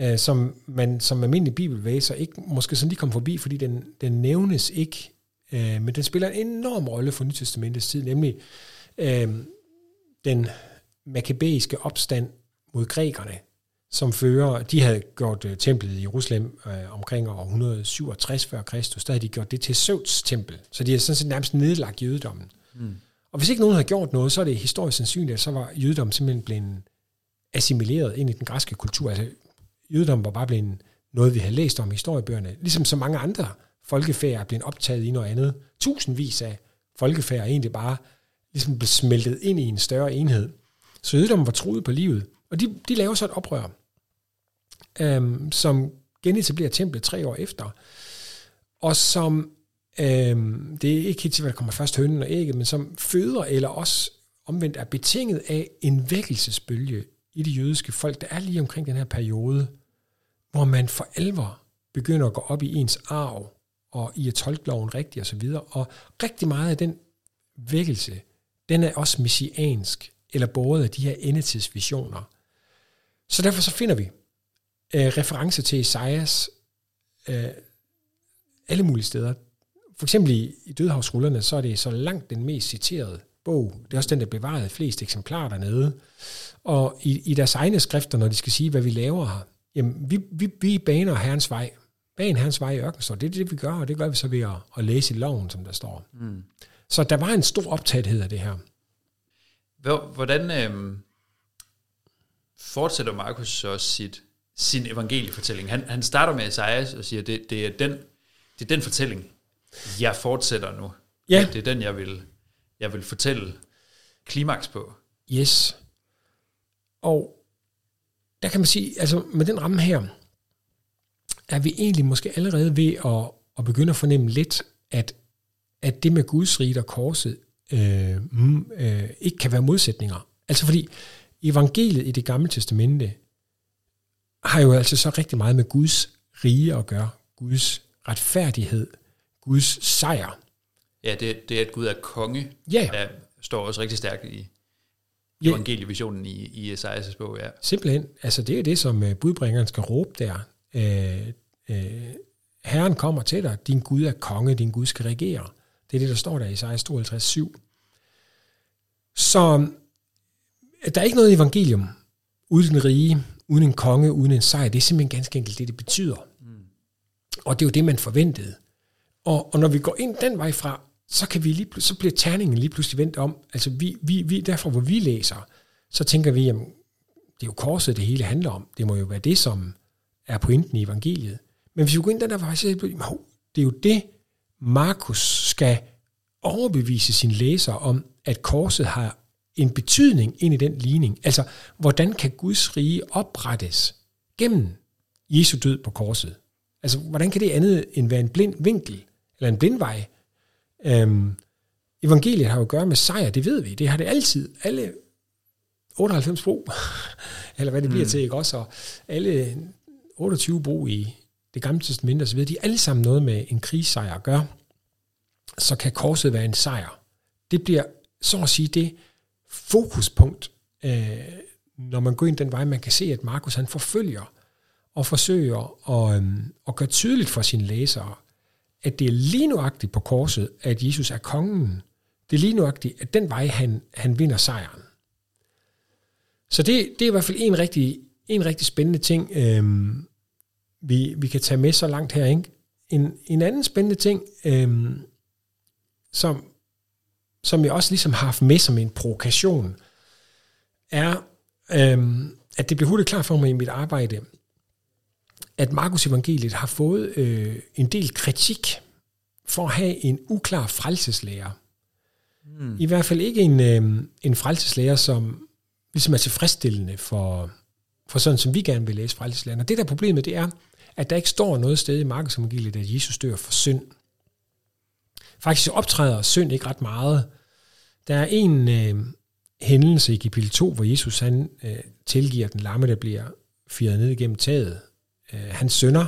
øh, som man som almindelig bibelvæser ikke måske sådan lige kom forbi, fordi den, den nævnes ikke, øh, men den spiller en enorm rolle for Nytestamentets tid, nemlig øh, den makabæiske opstand mod grækerne, som fører, de havde gjort uh, templet i Jerusalem uh, omkring år 167 før Kristus, der havde de gjort det til Zeus tempel, så de havde sådan set nærmest nedlagt jødedommen. Mm. Og hvis ikke nogen havde gjort noget, så er det historisk sandsynligt, at så var jødedommen simpelthen blevet assimileret ind i den græske kultur. Altså jødedommen var bare blevet noget, vi havde læst om i historiebøgerne, ligesom så mange andre folkefærd er blevet optaget i noget andet. Tusindvis af folkefærd er egentlig bare ligesom blevet smeltet ind i en større enhed. Så jødedommen var truet på livet, Og de, de laver så et oprør, øhm, som genetablerer templet tre år efter, og som, øhm, det er ikke helt til, hvad der kommer først, hønnen og ægget, men som føder eller også omvendt er betinget af en vækkelsesbølge i det jødiske folk, der er lige omkring den her periode, hvor man for alvor begynder at gå op i ens arv, og i at tolke loven rigtigt osv. Og, og rigtig meget af den vækkelse, den er også messiansk, eller båret af de her endetidsvisioner. Så derfor så finder vi øh, reference til Esajas øh, alle mulige steder. For eksempel i, i Dødhavsrullerne, så er det så langt den mest citerede bog. Det er også den, der bevarede flest eksemplarer dernede. Og i, i deres egne skrifter, når de skal sige, hvad vi laver her, jamen vi, vi, vi baner herrens vej. Ban herrens vej i ørkenen, så det er det, vi gør, og det gør vi så ved at, at læse i loven, som der står. Mm. Så der var en stor optagethed af det her. Hvordan øh, fortsætter Markus så sit, sin evangeliefortælling? Han, han starter med Esajas og siger, det, det, er den, det er den fortælling, jeg fortsætter nu. Ja. Det er den, jeg vil, jeg vil fortælle klimaks på. Yes. Og der kan man sige, altså med den ramme her, er vi egentlig måske allerede ved at, at begynde at fornemme lidt, at, at det med Guds rige og korset øh, øh, ikke kan være modsætninger. Altså fordi evangeliet i det gamle testamente har jo altså så rigtig meget med Guds rige at gøre. Guds retfærdighed, Guds sejr. Ja, det, det er, at Gud er konge. Ja. Der står også rigtig stærkt i Ja. evangelievisionen i, i Esajas bog, ja. Simpelthen. Altså det er det, som øh, budbringeren skal råbe der. Øh, øh, Herren kommer til dig, din Gud er konge, din Gud skal regere. Det er det, der står der i Esajas 52, 7. Så øh, der er ikke noget evangelium uden en rige, uden en konge, uden en sejr. Det er simpelthen ganske enkelt det, det betyder. Mm. Og det er jo det, man forventede. Og, og når vi går ind den vej fra, så, kan vi lige, så bliver terningen lige pludselig vendt om. Altså vi, vi, vi, derfra, hvor vi læser, så tænker vi, jamen, det er jo korset, det hele handler om. Det må jo være det, som er pointen i evangeliet. Men hvis vi går ind den der vej, så det, er jo det, Markus skal overbevise sin læser om, at korset har en betydning ind i den ligning. Altså, hvordan kan Guds rige oprettes gennem Jesu død på korset? Altså, hvordan kan det andet end være en blind vinkel, eller en blindvej? Øhm, evangeliet har jo at gøre med sejr, det ved vi. Det har det altid. Alle 98 brug, eller hvad det bliver mm. til, ikke også? Og alle 28 brug i det gamle testamente osv., de er alle sammen noget med en krigssejr at gøre. Så kan korset være en sejr. Det bliver, så at sige, det fokuspunkt, øh, når man går ind den vej, man kan se, at Markus han forfølger og forsøger at, øh, at gøre tydeligt for sine læsere, at det er lige nuagtigt på korset, at Jesus er kongen. Det er lige nuagtigt, at den vej, han, han vinder sejren. Så det, det er i hvert fald en rigtig, en rigtig spændende ting, øhm, vi, vi kan tage med så langt her. Ikke? En, en anden spændende ting, øhm, som, som jeg også ligesom har haft med som en provokation, er, øhm, at det blev hurtigt klart for mig i mit arbejde, at Markus Evangeliet har fået øh, en del kritik for at have en uklar frelseslærer. Mm. I hvert fald ikke en, øh, en frelseslærer, som ligesom er tilfredsstillende for, for sådan, som vi gerne vil læse frelseslæren. Og det der problemet, det er, at der ikke står noget sted i Markus Evangeliet, at Jesus dør for synd. Faktisk optræder synd ikke ret meget. Der er en øh, hændelse i kapitel 2, hvor Jesus han øh, tilgiver den lamme, der bliver firet ned igennem taget. Øh, han synder.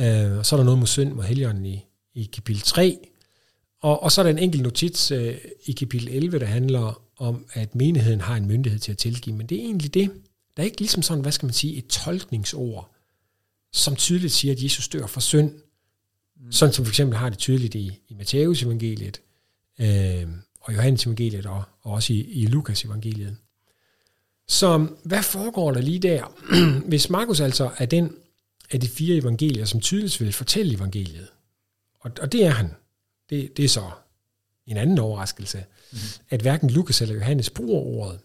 øh, og så er der noget mod synd mod helgenen i, i kapitel 3. Og, og så er der en enkelt notits øh, i kapitel 11, der handler om, at menigheden har en myndighed til at tilgive. Men det er egentlig det. Der er ikke ligesom sådan, hvad skal man sige, et tolkningsord, som tydeligt siger, at Jesus dør for synd. Mm. Sådan som for eksempel har det tydeligt i, i Matthæus evangeliet, øh, og Johannes evangeliet, og, og også i, i Lukas evangeliet. Så hvad foregår der lige der? Hvis Markus altså er den af de fire evangelier, som tydeligt vil fortælle evangeliet, og, og det er han, det, det er så en anden overraskelse, mm-hmm. at hverken Lukas eller Johannes bruger ordet.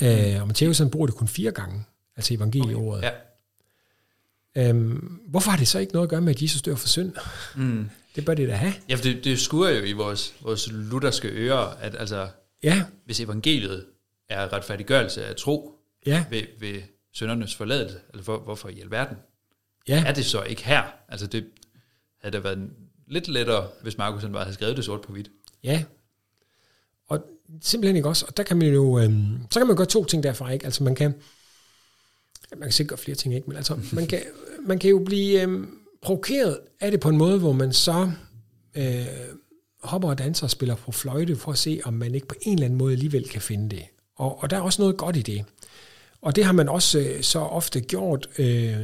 Mm. Øh, og Matthæus bruger det kun fire gange, altså evangelieordet. Okay. Ja. Øhm, hvorfor har det så ikke noget at gøre med, at Jesus dør for synd? Mm. Det bør det da have. Ja, for det, det skuer jo i vores, vores lutherske ører, at altså, ja. hvis evangeliet er retfærdiggørelse af tro, Ja. ved, ved søndernes forladelse. Eller hvor, hvorfor i alverden Ja. er det så ikke her? Altså det havde da været lidt lettere, hvis Markus bare havde skrevet det sort på hvidt. Ja. Og simpelthen ikke også. Og der kan man jo, øhm, så kan man gøre to ting derfra, ikke? Altså man kan, man kan sikkert gøre flere ting, ikke? Men altså, man kan, man kan jo blive øh, provokeret af det på en måde, hvor man så øh, hopper og danser og spiller på fløjte, for at se, om man ikke på en eller anden måde alligevel kan finde det. Og, og der er også noget godt i det. Og det har man også øh, så ofte gjort, øh,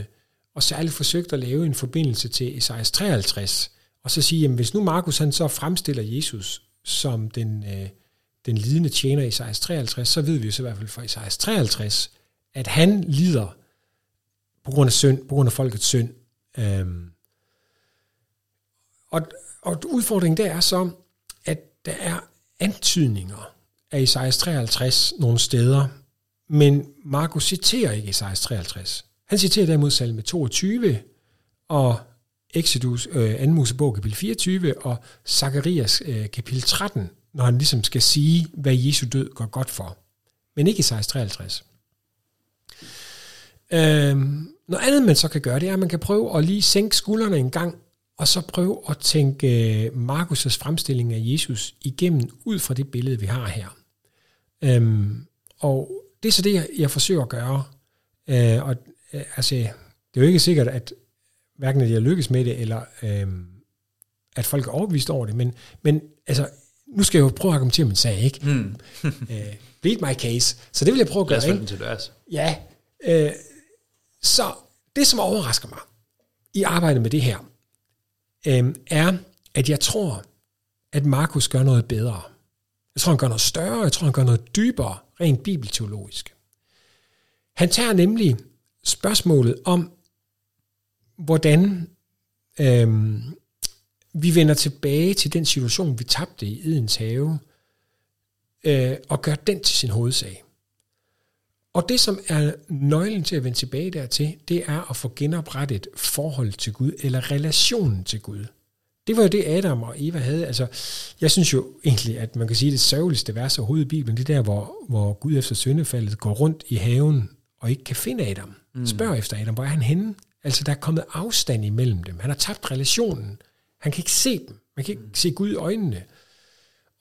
og særligt forsøgt at lave en forbindelse til Esajas 53, og så sige, jamen hvis nu Markus han så fremstiller Jesus som den, øh, den lidende tjener i Esajas 53, så ved vi jo så i hvert fald fra Esajas 53, at han lider på grund af synd, på grund af folkets synd. Øhm, og, og udfordringen der er så, at der er antydninger af Isaiah 53 nogle steder, men Markus citerer ikke Isaiah 53. Han citerer derimod salme 22 og Exodus, øh, 2. Mosebog kapitel 24 og Zakarias øh, kapitel 13, når han ligesom skal sige, hvad Jesu død går godt for. Men ikke Isaiah 53. Øhm, noget andet, man så kan gøre, det er, at man kan prøve at lige sænke skuldrene en gang, og så prøve at tænke øh, Markus' fremstilling af Jesus igennem ud fra det billede, vi har her. Øhm, og det er så det, jeg, forsøger at gøre. Øh, og øh, altså, det er jo ikke sikkert, at hverken at jeg lykkes med det, eller øh, at folk er overbevist over det, men, men altså, nu skal jeg jo prøve at argumentere min sag, ikke? Mm. øh, beat my case. Så det vil jeg prøve at Lad gøre, os få ikke? til dørs. Ja. Øh, så det, som overrasker mig i arbejdet med det her, øh, er, at jeg tror, at Markus gør noget bedre. Jeg tror, han gør noget større, jeg tror, han gør noget dybere, rent bibelteologisk. Han tager nemlig spørgsmålet om, hvordan øh, vi vender tilbage til den situation, vi tabte i Edens have, øh, og gør den til sin hovedsag. Og det, som er nøglen til at vende tilbage dertil, det er at få genoprettet forhold til Gud, eller relationen til Gud. Det var jo det, Adam og Eva havde. Altså, jeg synes jo egentlig, at man kan sige, at det sørgeligste vers overhovedet i Bibelen, det er der, hvor, hvor Gud efter syndefaldet går rundt i haven og ikke kan finde Adam. Mm. Spørger efter Adam, hvor er han henne? Altså, der er kommet afstand imellem dem. Han har tabt relationen. Han kan ikke se dem. Man kan ikke se Gud i øjnene.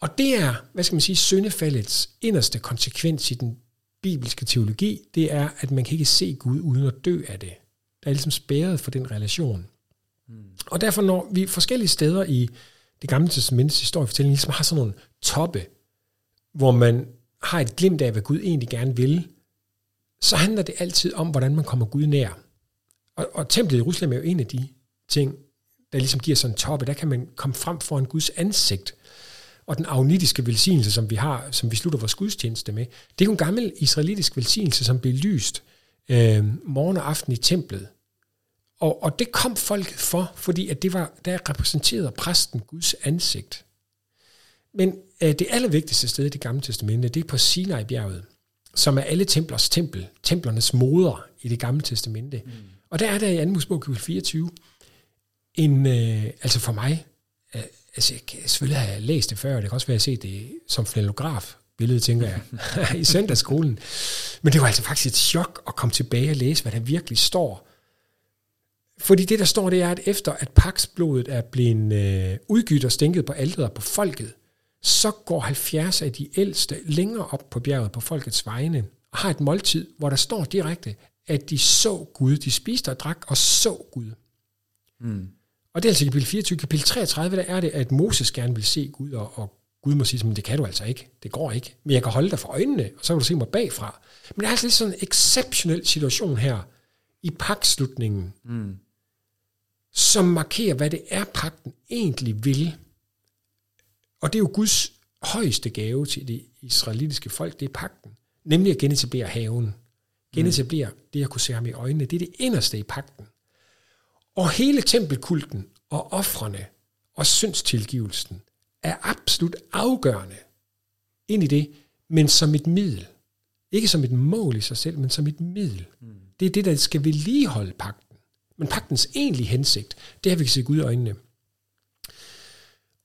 Og det er, hvad skal man sige, syndefaldets inderste konsekvens i den bibelske teologi, det er, at man kan ikke se Gud uden at dø af det. Der er ligesom spærret for den relation. Mm. Og derfor, når vi forskellige steder i det gamle testamentets historiefortælling ligesom har sådan nogle toppe, hvor man har et glimt af, hvad Gud egentlig gerne vil, så handler det altid om, hvordan man kommer Gud nær. Og, og templet i Jerusalem er jo en af de ting, der ligesom giver sådan en toppe. Der kan man komme frem foran Guds ansigt. Og den agnitiske velsignelse, som vi har, som vi slutter vores gudstjeneste med, det er jo en gammel israelitisk velsignelse, som blev lyst øh, morgen og aften i templet. Og, og det kom folket for, fordi at det var, der repræsenterede præsten Guds ansigt. Men øh, det allervigtigste sted i det gamle testamente, det er på Sinai-bjerget, som er alle templers tempel, templernes moder i det gamle testamente. Mm. Og der er der i 2. Mosebog kapitel 24, en, øh, altså for mig, øh, altså jeg kan selvfølgelig have læst det før, det kan også være, at jeg har set det som flanellograf billede, tænker jeg, i søndagsskolen. Men det var altså faktisk et chok at komme tilbage og læse, hvad der virkelig står. Fordi det, der står, det er, at efter at paksblodet er blevet øh, udgydt og stænket på alderet på folket, så går 70 af de ældste længere op på bjerget på folkets vegne og har et måltid, hvor der står direkte, at de så Gud. De spiste og drak og så Gud. Mm. Og det er altså i kapitel 24. Kapitel 33, der er det, at Moses gerne vil se Gud, og, og Gud må sige, men det kan du altså ikke. Det går ikke. Men jeg kan holde dig for øjnene, og så kan du se mig bagfra. Men der er altså lidt sådan en exceptionel situation her i pagtslutningen, Mm. som markerer, hvad det er, pagten egentlig vil. Og det er jo Guds højeste gave til det israelitiske folk, det er pagten. Nemlig at genetablere haven. Genetablere det at kunne se ham i øjnene. Det er det inderste i pagten. Og hele tempelkulten og offrene og syndstilgivelsen er absolut afgørende ind i det, men som et middel. Ikke som et mål i sig selv, men som et middel. Mm. Det er det, der skal vedligeholde pagten. Men pagtens egentlige hensigt, det at vi kan se Gud i øjnene.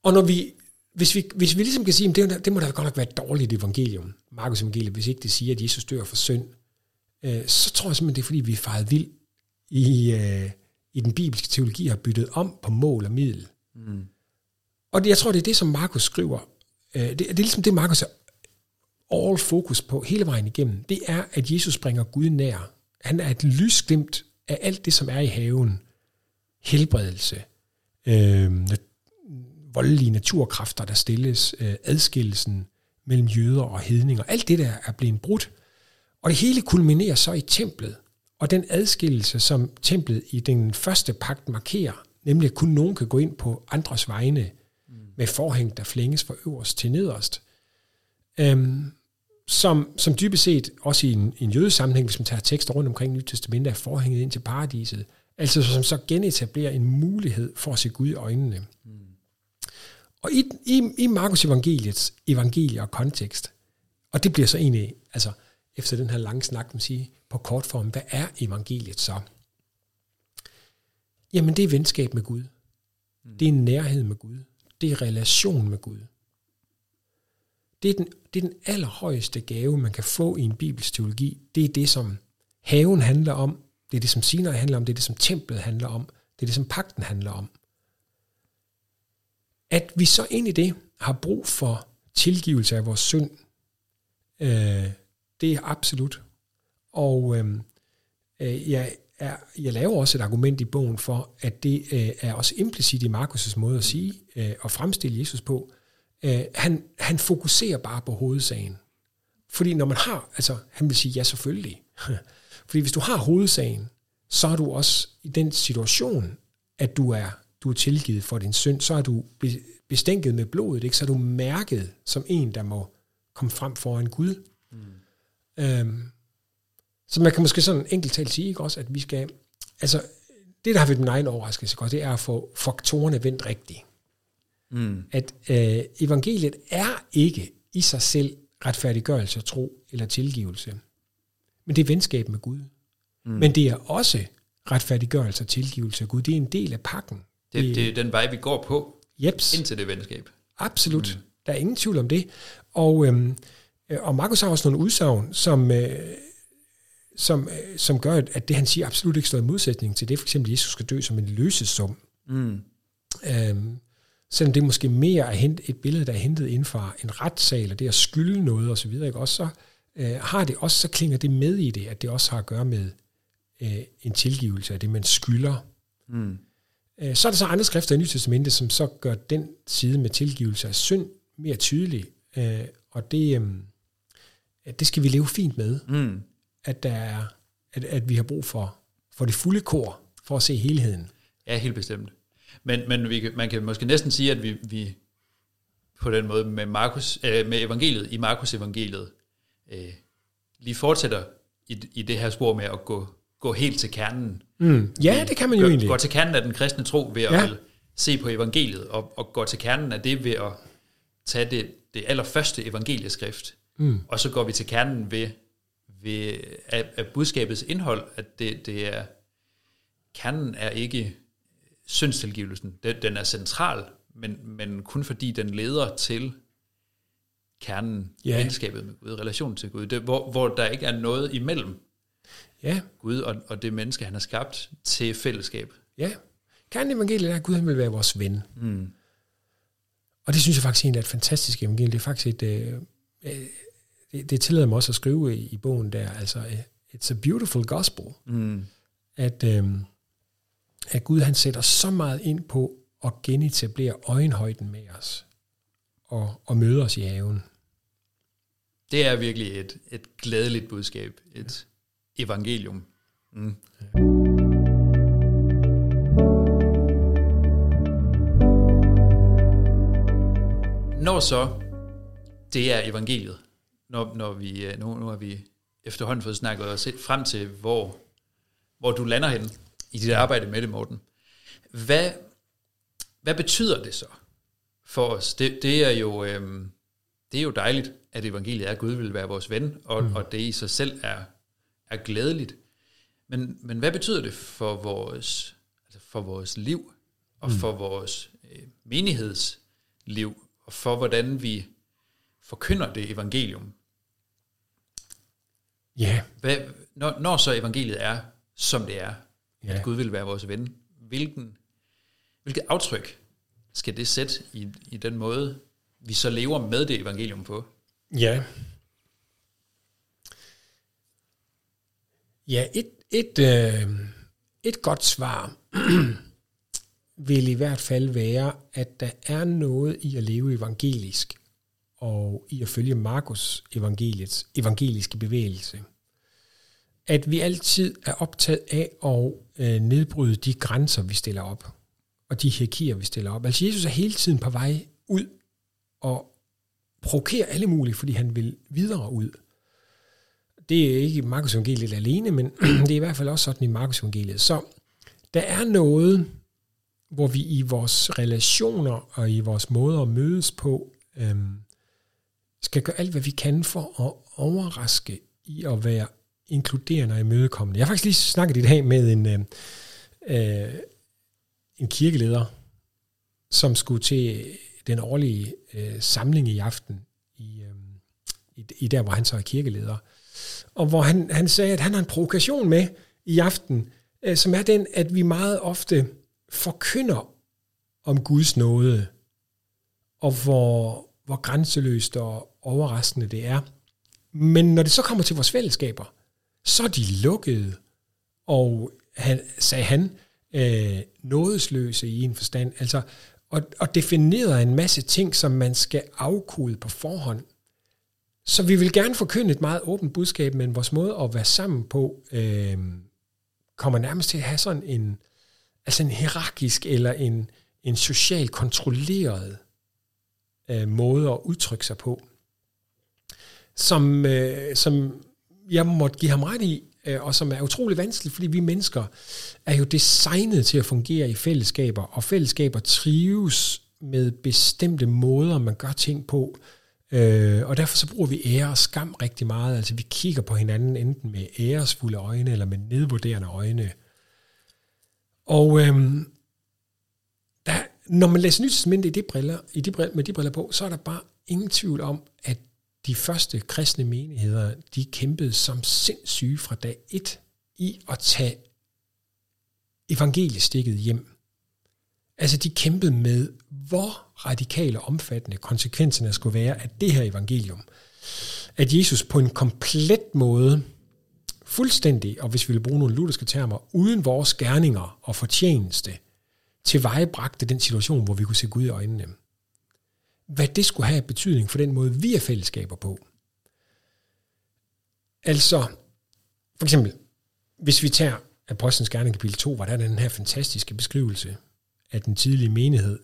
Og når vi, hvis vi, hvis vi ligesom kan sige, at det, det må da godt nok være et dårligt evangelium, Markus evangelium, hvis ikke det siger, at Jesus dør for synd, øh, så tror jeg simpelthen, det er fordi, vi er faret vild i, øh, i den bibelske teologi har byttet om på mål og middel. Mm. Og det, jeg tror, det er det, som Markus skriver. Øh, det, det er ligesom det, Markus er all fokus på hele vejen igennem. Det er, at Jesus bringer Gud nær. Han er et lysglimt af alt det, som er i haven. Helbredelse, øh, voldelige naturkræfter, der stilles, øh, adskillelsen mellem jøder og hedninger. Alt det der er blevet brudt. Og det hele kulminerer så i templet. Og den adskillelse, som templet i den første pagt markerer, nemlig at kun nogen kan gå ind på andres vegne med forhæng, der flænges fra øverst til nederst, øhm, som, som dybest set også i en, en en jødesammenhæng, hvis man tager tekster rundt omkring Nyt Testamentet, er forhænget ind til paradiset, altså som så genetablerer en mulighed for at se Gud i øjnene. Mm. Og i, i, i Markus evangeliets evangelie og kontekst, og det bliver så egentlig, altså efter den her lange snak, man sige, på kort form, hvad er evangeliet så? Jamen det er venskab med Gud. Det er nærhed med Gud. Det er relation med Gud. Det er, den, det er den allerhøjeste gave, man kan få i en bibelsk teologi. Det er det, som haven handler om. Det er det, som Sinai handler om. Det er det, som templet handler om. Det er det, som pakten handler om. At vi så ind i det har brug for tilgivelse af vores synd, øh, det er absolut. Og øh, øh, jeg, er, jeg laver også et argument i bogen for, at det øh, er også implicit i Markus' måde at sige øh, og fremstille Jesus på. Øh, han, han fokuserer bare på hovedsagen. Fordi når man har, altså han vil sige, ja selvfølgelig. Fordi hvis du har hovedsagen, så er du også i den situation, at du er, du er tilgivet for din synd, så er du bestænket med blodet, ikke? så er du mærket som en, der må komme frem foran Gud. Mm. Øhm, så man kan måske sådan enkelt talt sige ikke også, at vi skal, altså det der har været min egen overraskelse godt, det er at få faktorerne vendt rigtigt. Mm. At øh, evangeliet er ikke i sig selv retfærdiggørelse, tro eller tilgivelse. Men det er venskab med Gud. Mm. Men det er også retfærdiggørelse og tilgivelse af Gud. Det er en del af pakken. Det, det, det er den vej, vi går på Jeps. indtil det venskab. Absolut. Mm. Der er ingen tvivl om det. Og, øhm, og Markus har også nogle udsagn, som, øh, som, øh, som gør, at det han siger absolut ikke står i modsætning til det, for eksempel Jesus skal dø som en løsesum. Mm. Øhm, selvom det måske mere er hent, et billede, der er hentet inden for en retssal, og det at skylde noget osv., ikke? også så øh, har det også, så klinger det med i det, at det også har at gøre med øh, en tilgivelse af det, man skylder. Mm. Øh, så er der så andre skrifter i Nyt Testamentet, som så gør den side med tilgivelse af synd mere tydelig, øh, og det, øh, det skal vi leve fint med. Mm at, der er, at, at vi har brug for, for det fulde kor, for at se helheden. Ja, helt bestemt. Men, men vi, man kan måske næsten sige, at vi, vi på den måde med, Markus, øh, med evangeliet, i Markus evangeliet, øh, lige fortsætter i, i det her spor med at gå, gå helt til kernen. Mm. Ja, det kan man jo gå, egentlig. Gå til kernen af den kristne tro ved at ja. se på evangeliet, og, og gå til kernen af det ved at tage det, det allerførste evangelieskrift, mm. og så går vi til kernen ved ved, af, af budskabets indhold, at det, det er, kernen er ikke syndstilgivelsen. Den, den er central, men, men kun fordi den leder til kernen, ja. venskabet med Gud, relationen til Gud, det, hvor, hvor der ikke er noget imellem ja. Gud og, og det menneske, han har skabt til fællesskab. Ja, kernen evangeliet er, at Gud han vil være vores ven. Mm. Og det synes jeg faktisk er et fantastisk evangelie. Det er faktisk et, øh, øh det, det tillader mig også at skrive i, i bogen der, altså, øh, it's a beautiful gospel, mm. at, øhm, at Gud han sætter så meget ind på at genetablere øjenhøjden med os, og, og møde os i haven. Det er virkelig et, et glædeligt budskab, et ja. evangelium. Mm. Ja. Når så det er evangeliet, når, når vi, øh, nu, nu har vi efterhånden fået snakket os frem til, hvor, hvor du lander hen i dit arbejde med det, Morten. Hvad, hvad betyder det så for os? Det, det, er jo, øhm, det er jo dejligt, at evangeliet er, at Gud vil være vores ven, og, mm. og det i sig selv er, er glædeligt. Men, men hvad betyder det for vores, altså for vores liv, og mm. for vores øh, menighedsliv, og for hvordan vi forkynder det evangelium, Ja, Hvad, når, når så evangeliet er, som det er, ja. At Gud vil være vores ven, hvilken, hvilket aftryk skal det sætte i, i den måde, vi så lever med det evangelium på? Ja. Ja, et, et, øh, et godt svar vil i hvert fald være, at der er noget i at leve evangelisk, og i at følge Markus evangeliets evangeliske bevægelse. At vi altid er optaget af at øh, nedbryde de grænser, vi stiller op, og de hierarkier, vi stiller op. Altså Jesus er hele tiden på vej ud og provokerer alle mulige, fordi han vil videre ud. Det er ikke Markus evangeliet alene, men det er i hvert fald også sådan i Markus evangeliet. Så der er noget, hvor vi i vores relationer og i vores måder at mødes på, øhm, skal gøre alt, hvad vi kan for at overraske i at være inkluderende og imødekommende. Jeg har faktisk lige snakket i dag med en, øh, øh, en kirkeleder, som skulle til den årlige øh, samling i aften, i, øh, i, i der, hvor han så er kirkeleder. Og hvor han, han sagde, at han har en provokation med i aften, øh, som er den, at vi meget ofte forkynder om Guds nåde, og hvor, hvor grænseløst og overraskende det er. Men når det så kommer til vores fællesskaber, så er de lukkede, og han, sagde han, øh, nådesløse i en forstand. Altså, og, og definerer en masse ting, som man skal afkode på forhånd. Så vi vil gerne forkynde et meget åbent budskab, men vores måde at være sammen på, øh, kommer nærmest til at have sådan en, altså en hierarkisk eller en, en social kontrolleret øh, måde at udtrykke sig på, som, øh, som jeg måtte give ham ret i, øh, og som er utrolig vanskeligt, fordi vi mennesker er jo designet til at fungere i fællesskaber, og fællesskaber trives med bestemte måder, man gør ting på, øh, og derfor så bruger vi ære og skam rigtig meget, altså vi kigger på hinanden enten med æresfulde øjne, eller med nedvurderende øjne. Og øhm, når man læser Nyt i de briller, i de briller, med de briller på, så er der bare ingen tvivl om, at de første kristne menigheder, de kæmpede som sindssyge fra dag et i at tage evangeliestikket hjem. Altså de kæmpede med, hvor radikale og omfattende konsekvenserne skulle være af det her evangelium. At Jesus på en komplet måde, fuldstændig, og hvis vi vil bruge nogle lutherske termer, uden vores gerninger og fortjeneste, tilvejebragte den situation, hvor vi kunne se Gud i øjnene. Hvad det skulle have betydning for den måde, vi er fællesskaber på. Altså, for eksempel, hvis vi tager Apostlenes Gerning kapitel 2, hvor der er den her fantastiske beskrivelse af den tidlige menighed,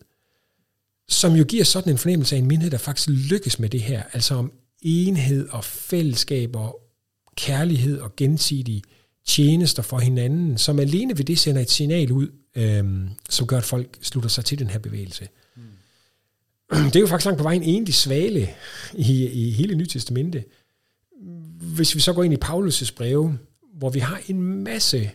som jo giver sådan en fornemmelse af en menighed, der faktisk lykkes med det her, altså om enhed og fællesskab og kærlighed og gensidige tjenester for hinanden, som alene ved det sender et signal ud, øh, som gør, at folk slutter sig til den her bevægelse. Mm. Det er jo faktisk langt på vejen egentlig svale i, i hele Nyt Testamente. Hvis vi så går ind i Paulus' breve, hvor vi har en masse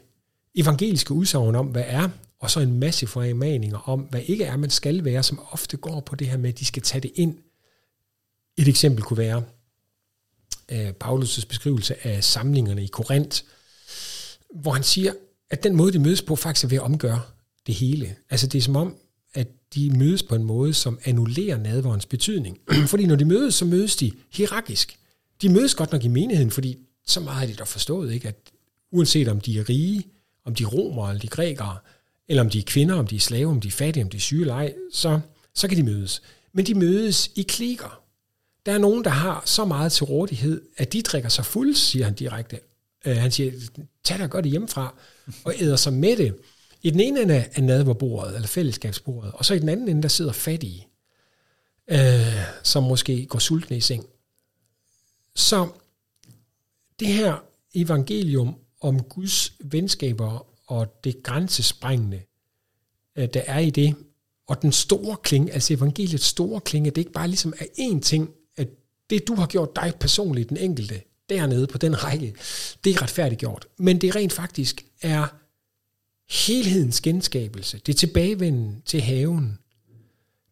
evangeliske udsagn om, hvad er, og så en masse formaninger om, hvad ikke er, man skal være, som ofte går på det her med, at de skal tage det ind. Et eksempel kunne være øh, Paulus' beskrivelse af samlingerne i Korinth, hvor han siger, at den måde, de mødes på, faktisk er ved at omgøre det hele. Altså det er som om, at de mødes på en måde, som annullerer nadverens betydning. fordi når de mødes, så mødes de hierarkisk. De mødes godt nok i menigheden, fordi så meget har de dog forstået, ikke? at uanset om de er rige, om de er romere eller de er grækere, eller om de er kvinder, om de er slaver, om de er fattige, om de er syge eller ej, så, så kan de mødes. Men de mødes i klikker. Der er nogen, der har så meget til rådighed, at de drikker sig fuld, siger han direkte. Øh, han siger, tag dig godt hjemmefra, og æder sig med det. I den ene ende af nadverbordet, eller fællesskabsbordet, og så i den anden ende, der sidder fattige, øh, som måske går sultne i seng. Så det her evangelium om Guds venskaber og det grænsesprængende, øh, der er i det, og den store klinge, altså evangeliets store klinge, det er ikke bare ligesom er én ting, at det du har gjort dig personligt, den enkelte, dernede på den række, det er retfærdiggjort. Men det rent faktisk er helhedens genskabelse. Det er tilbagevenden til haven.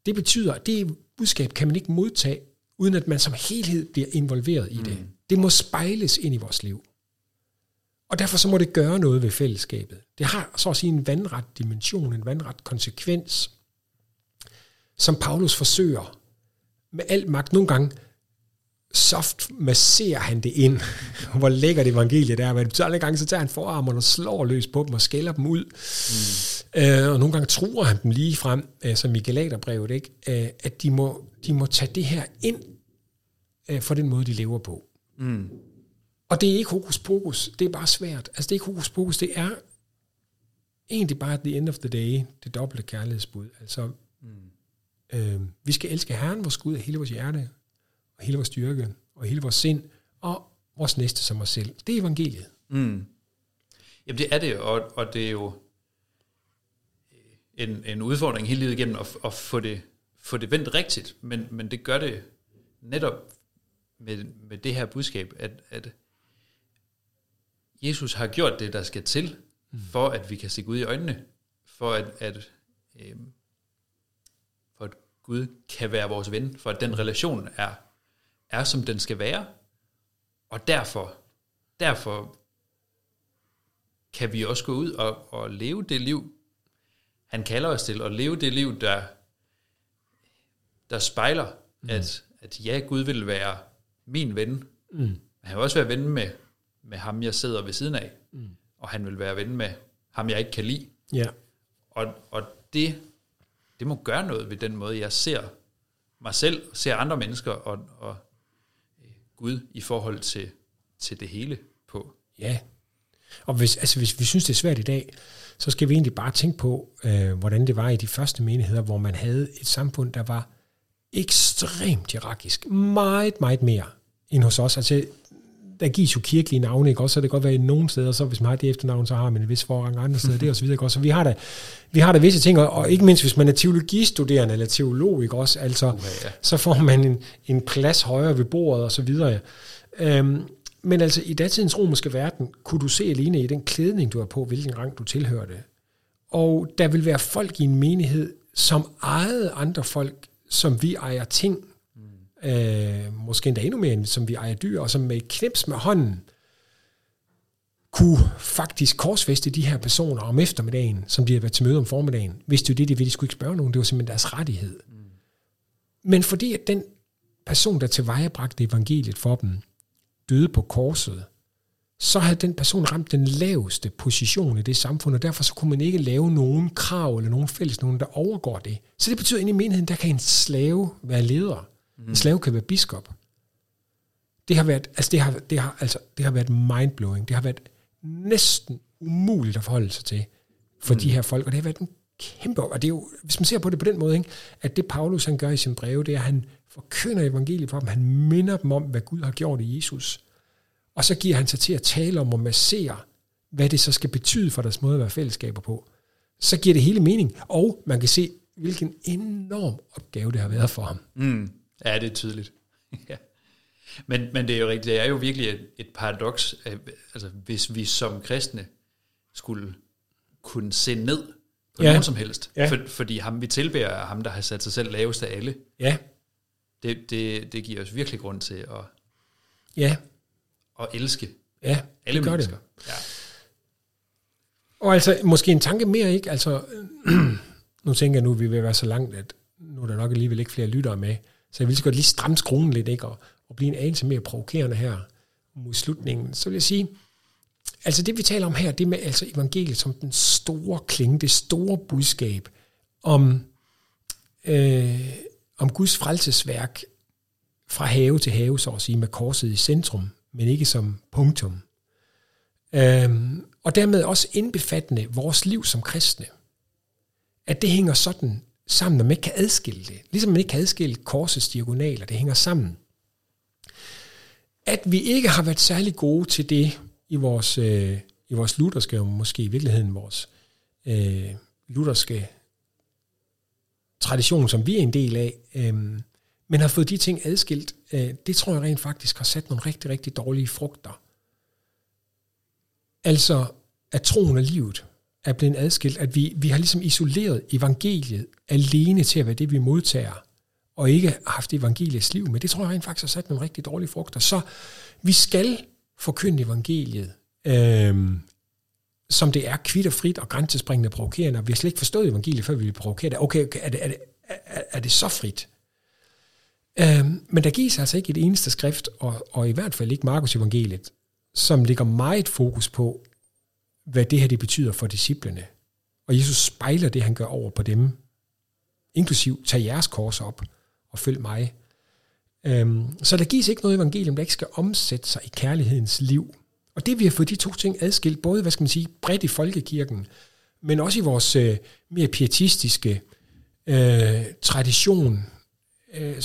Det betyder, at det budskab kan man ikke modtage, uden at man som helhed bliver involveret i det. Det må spejles ind i vores liv. Og derfor så må det gøre noget ved fællesskabet. Det har så at sige en vandret dimension, en vandret konsekvens, som Paulus forsøger med al magt. Nogle gange soft masserer han det ind, hvor lækkert evangeliet er. Men andre gange så tager han forarmerne og slår løs på dem og skælder dem ud. Mm. Øh, og nogle gange truer han dem lige frem, øh, som i Galaterbrevet, ikke? Øh, at de må, de må tage det her ind øh, for den måde, de lever på. Mm. Og det er ikke hokus pokus, det er bare svært. Altså det er ikke hokus pokus, det er egentlig bare at the end of the day, det dobbelte kærlighedsbud. Altså, mm. øh, vi skal elske Herren, vores Gud, af hele vores hjerte, og hele vores styrke, og hele vores sind, og vores næste som os selv. Det er evangeliet. Mm. Jamen det er det, og, og det er jo en, en udfordring hele livet igennem at, at få, det, få det vendt rigtigt, men, men det gør det netop med, med det her budskab, at, at Jesus har gjort det, der skal til, mm. for at vi kan se Gud i øjnene, for at, at, øh, for at Gud kan være vores ven, for at den relation er, er som den skal være, og derfor, derfor kan vi også gå ud og, og leve det liv, han kalder os til, og leve det liv, der, der spejler, mm. at, at ja, Gud vil være min ven, mm. han vil også være ven med med ham, jeg sidder ved siden af, mm. og han vil være ven med ham, jeg ikke kan lide. Ja. Og, og det, det må gøre noget ved den måde, jeg ser mig selv, ser andre mennesker og, og Gud i forhold til, til det hele på. Ja, og hvis, altså hvis vi synes, det er svært i dag, så skal vi egentlig bare tænke på, øh, hvordan det var i de første menigheder, hvor man havde et samfund, der var ekstremt hierarkisk. Meget, meget mere end hos os. Altså, der gives jo kirkelige navne, ikke? Også, så det kan godt være i nogle steder, så hvis man har det efternavn, så har man en vis forrang andre steder, det og så videre. Ikke? Så vi har da, vi har da visse ting, og ikke mindst hvis man er teologistuderende eller teolog, ikke? Også, altså, okay, ja. så får man en, en plads højere ved bordet og så videre. Øhm, men altså i datidens romerske verden, kunne du se alene i den klædning, du har på, hvilken rang du tilhørte. Og der vil være folk i en menighed, som ejede andre folk, som vi ejer ting, øh, måske endda endnu mere, end som vi ejer dyr, og som med et knips med hånden, kunne faktisk korsfeste de her personer om eftermiddagen, som de havde været til møde om formiddagen. Hvis det var det, de ville, de skulle ikke spørge nogen. Det var simpelthen deres rettighed. Mm. Men fordi at den person, der tilvejebragte evangeliet for dem, døde på korset, så havde den person ramt den laveste position i det samfund, og derfor så kunne man ikke lave nogen krav eller nogen fælles, nogen der overgår det. Så det betyder, at inde i menigheden, der kan en slave være leder. Mm. En slave kan være biskop. Det har været, altså det har, det har, altså, det har været mindblowing. Det har været næsten umuligt at forholde sig til for mm. de her folk, og det har været en kæmpe, og det er jo, hvis man ser på det på den måde, ikke, at det Paulus han gør i sin breve, det er, at han forkynder evangeliet for dem, han minder dem om, hvad Gud har gjort i Jesus, og så giver han sig til at tale om og massere, hvad det så skal betyde for deres måde at være fællesskaber på. Så giver det hele mening, og man kan se, hvilken enorm opgave det har været for ham. Mm. Ja, det er tydeligt. ja. Men, men det er jo rigtigt, det er jo virkelig et, et paradoks, altså, hvis vi som kristne skulle kunne se ned på ja. nogen som helst, ja. for, fordi ham vi tilbærer er ham, der har sat sig selv lavest af alle. Ja. Det, det, det giver os virkelig grund til at, ja. at elske ja, alle det mennesker. Det. Ja. Og altså, måske en tanke mere, ikke? Altså, nu tænker jeg nu, at vi vil være så langt, at nu er der nok alligevel ikke flere lyttere med, så jeg vil så godt lige stramme skruen lidt, ikke? Og, og blive en anelse mere provokerende her mod slutningen. Så vil jeg sige, altså det vi taler om her, det med altså evangeliet som den store klinge, det store budskab om, øh, om Guds frelsesværk fra have til have, så at sige, med korset i centrum, men ikke som punktum. Øhm, og dermed også indbefattende vores liv som kristne. At det hænger sådan sammen, når man ikke kan adskille det. Ligesom man ikke kan adskille korsets diagonaler, det hænger sammen. At vi ikke har været særlig gode til det i vores, øh, i vores lutherske, og måske i virkeligheden vores øh, lutherske tradition, som vi er en del af, øh, men har fået de ting adskilt, øh, det tror jeg rent faktisk har sat nogle rigtig, rigtig dårlige frugter. Altså, at troen og livet er blevet adskilt, at vi, vi har ligesom isoleret evangeliet alene til at være det, vi modtager, og ikke haft evangeliets liv med. Det tror jeg rent faktisk har sat nogle rigtig dårlige frugter. Så vi skal forkynde evangeliet øhm, som det er kvitt og frit og grænsespringende provokerende, og vi har slet ikke forstået evangeliet, før vi vil provokeret. det. Okay, okay er, det, er, det, er, er det så frit? Øhm, men der gives altså ikke et eneste skrift, og, og i hvert fald ikke Markus evangeliet, som ligger meget fokus på, hvad det her det betyder for disciplene. Og Jesus spejler det, han gør over på dem, inklusiv tag jeres kors op og følg mig. Øhm, så der gives ikke noget evangelium, der ikke skal omsætte sig i kærlighedens liv. Og det vi har fået de to ting adskilt, både hvad skal man sige, bredt i folkekirken, men også i vores øh, mere pietistiske øh, tradition, øh,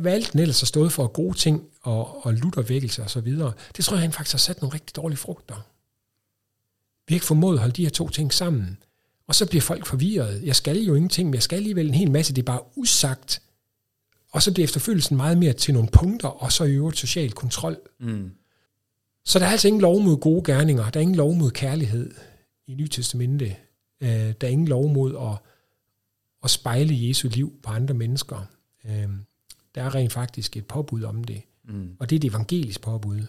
hvad alt den ellers har stået for gode ting og, og luthervækkelse og så videre, det tror jeg, han faktisk har sat nogle rigtig dårlige frugter. Vi har ikke formået at holde de her to ting sammen. Og så bliver folk forvirret. Jeg skal jo ingenting, men jeg skal alligevel en hel masse. Det er bare usagt. Og så bliver efterfølgelsen meget mere til nogle punkter, og så i øvrigt social kontrol. Mm. Så der er altså ingen lov mod gode gerninger. Der er ingen lov mod kærlighed i Nye Testamente. Øh, der er ingen lov mod at, at spejle Jesu liv på andre mennesker. Øh, der er rent faktisk et påbud om det. Mm. Og det er et evangelisk påbud.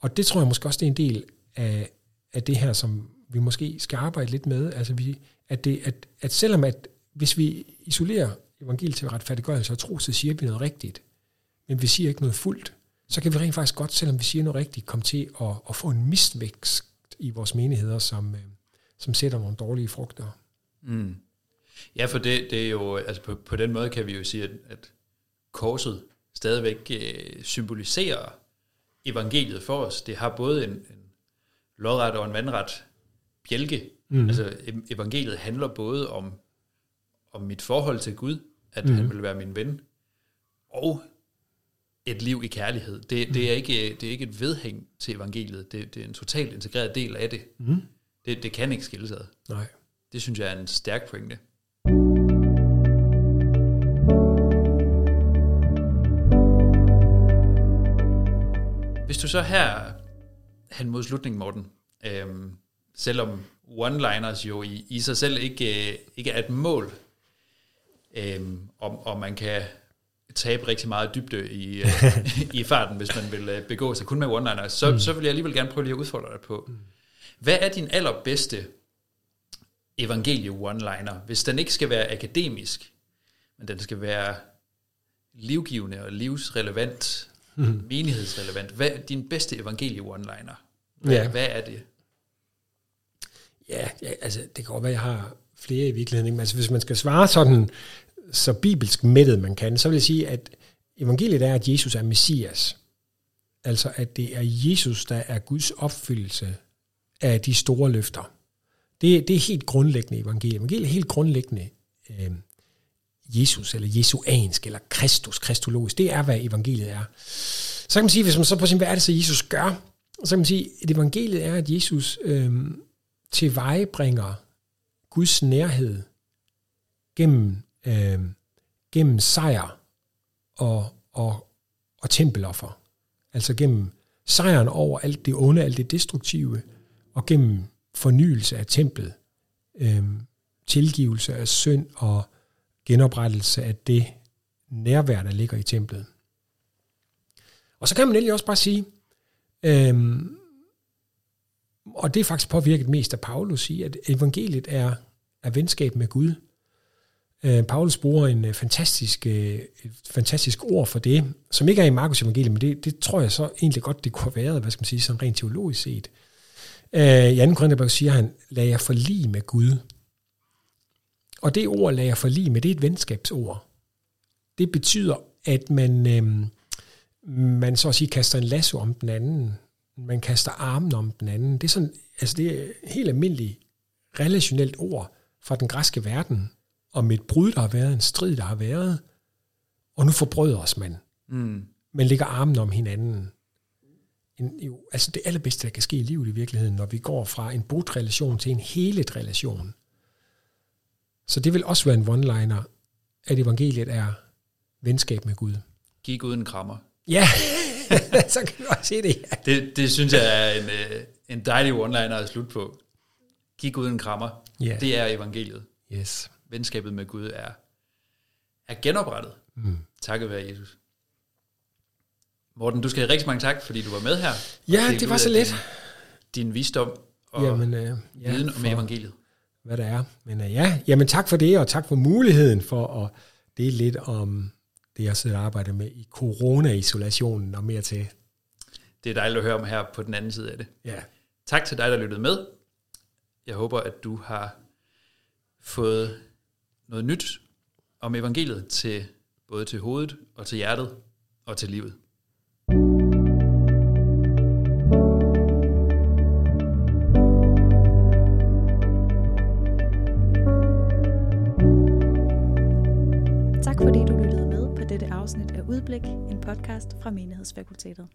Og det tror jeg måske også, det er en del af, af det her, som vi måske skal arbejde lidt med. Altså vi, at, det, at, at selvom at hvis vi isolerer evangeliet til retfærdiggørelse og tro, så siger vi noget rigtigt, men vi siger ikke noget fuldt, så kan vi rent faktisk godt, selvom vi siger noget rigtigt, komme til at, at få en misvækst i vores menigheder, som, øh, som sætter nogle dårlige frugter. Mm. Ja, for det, det er jo, altså på, på den måde kan vi jo sige, at, at korset stadigvæk øh, symboliserer evangeliet for os. Det har både en, en lodret og en vandret bjælke. Mm. Altså evangeliet handler både om, om mit forhold til Gud, at mm. han vil være min ven, og et liv i kærlighed. Det, det, er mm. ikke, det er ikke et vedhæng til evangeliet. Det, det er en totalt integreret del af det. Mm. Det, det kan ikke skilles ad. Nej. Det synes jeg er en stærk pointe. Hvis du så her hen mod slutningen, Morten, øhm, selvom one-liners jo i, i sig selv ikke, øh, ikke er et mål, øhm, og, og man kan tabe rigtig meget dybde i, øh, i farten, hvis man vil øh, begå sig kun med one-liners, så, mm. så vil jeg alligevel gerne prøve lige at udfordre dig på. Mm. Hvad er din allerbedste evangelie one-liner, hvis den ikke skal være akademisk, men den skal være livgivende og livsrelevant, mm. menighedsrelevant. Hvad er din bedste evangelie one-liner? Hvad, ja. hvad er det? Ja, ja, altså det kan godt være, at jeg har flere i virkeligheden. Ikke? Men altså, hvis man skal svare sådan, så bibelsk mættet man kan, så vil jeg sige, at evangeliet er, at Jesus er Messias. Altså, at det er Jesus, der er Guds opfyldelse af de store løfter. Det, det er helt grundlæggende evangeliet. Evangeliet er helt grundlæggende øh, Jesus, eller jesuansk, eller Kristus, kristologisk. Det er, hvad evangeliet er. Så kan man sige, hvis man så på sin hvad er det så Jesus gør, så kan man sige, at evangeliet er, at Jesus øh, tilvejebringer Guds nærhed gennem, øh, gennem sejr og, og, og tempeloffer. Altså gennem sejren over alt det onde, alt det destruktive, og gennem fornyelse af templet, øh, tilgivelse af synd og genoprettelse af det nærvær, der ligger i templet. Og så kan man egentlig også bare sige, øh, og det er faktisk påvirket mest af Paulus i, at evangeliet er, er venskab med Gud. Øh, Paulus bruger en øh, fantastisk, øh, et fantastisk ord for det, som ikke er i Markus evangeliet, men det, det tror jeg så egentlig godt, det kunne have været, hvad skal man sige, sådan rent teologisk set. Øh, I 2. Korintherbrev siger han, lad jer forlige med Gud. Og det ord, lad jer forlige med, det er et venskabsord. Det betyder, at man, øh, man så at sige kaster en lasso om den anden, man kaster armen om den anden. Det er, sådan, altså det er helt almindeligt relationelt ord fra den græske verden, om et brud, der har været, en strid, der har været, og nu forbrødres man. Mm. Man lægger armen om hinanden. En, jo, altså det allerbedste, der kan ske i livet i virkeligheden, når vi går fra en brudt relation til en helet relation. Så det vil også være en one-liner, at evangeliet er venskab med Gud. Giv Gud en krammer. Ja, så kan du også se det. Ja. det. Det synes jeg er en, øh, en dejlig one-liner at slutte på. Giv Gud en krammer. Yeah. Det er evangeliet. Yes. Venskabet med Gud er, er genoprettet. Mm. Takket være Jesus. Morten, du skal have rigtig mange tak, fordi du var med her. Ja, det var så lidt. din visdom og Jamen, øh, ja, viden om evangeliet. Hvad der er. Men øh, ja, jamen tak for det, og tak for muligheden for at dele lidt om det, jeg sidder og arbejder med i corona-isolationen og mere til. Det er dejligt at høre om her på den anden side af det. Ja. Tak til dig, der lyttede med. Jeg håber, at du har fået noget nyt om evangeliet til både til hovedet og til hjertet og til livet. Podcast fra Menighedsfakultetet.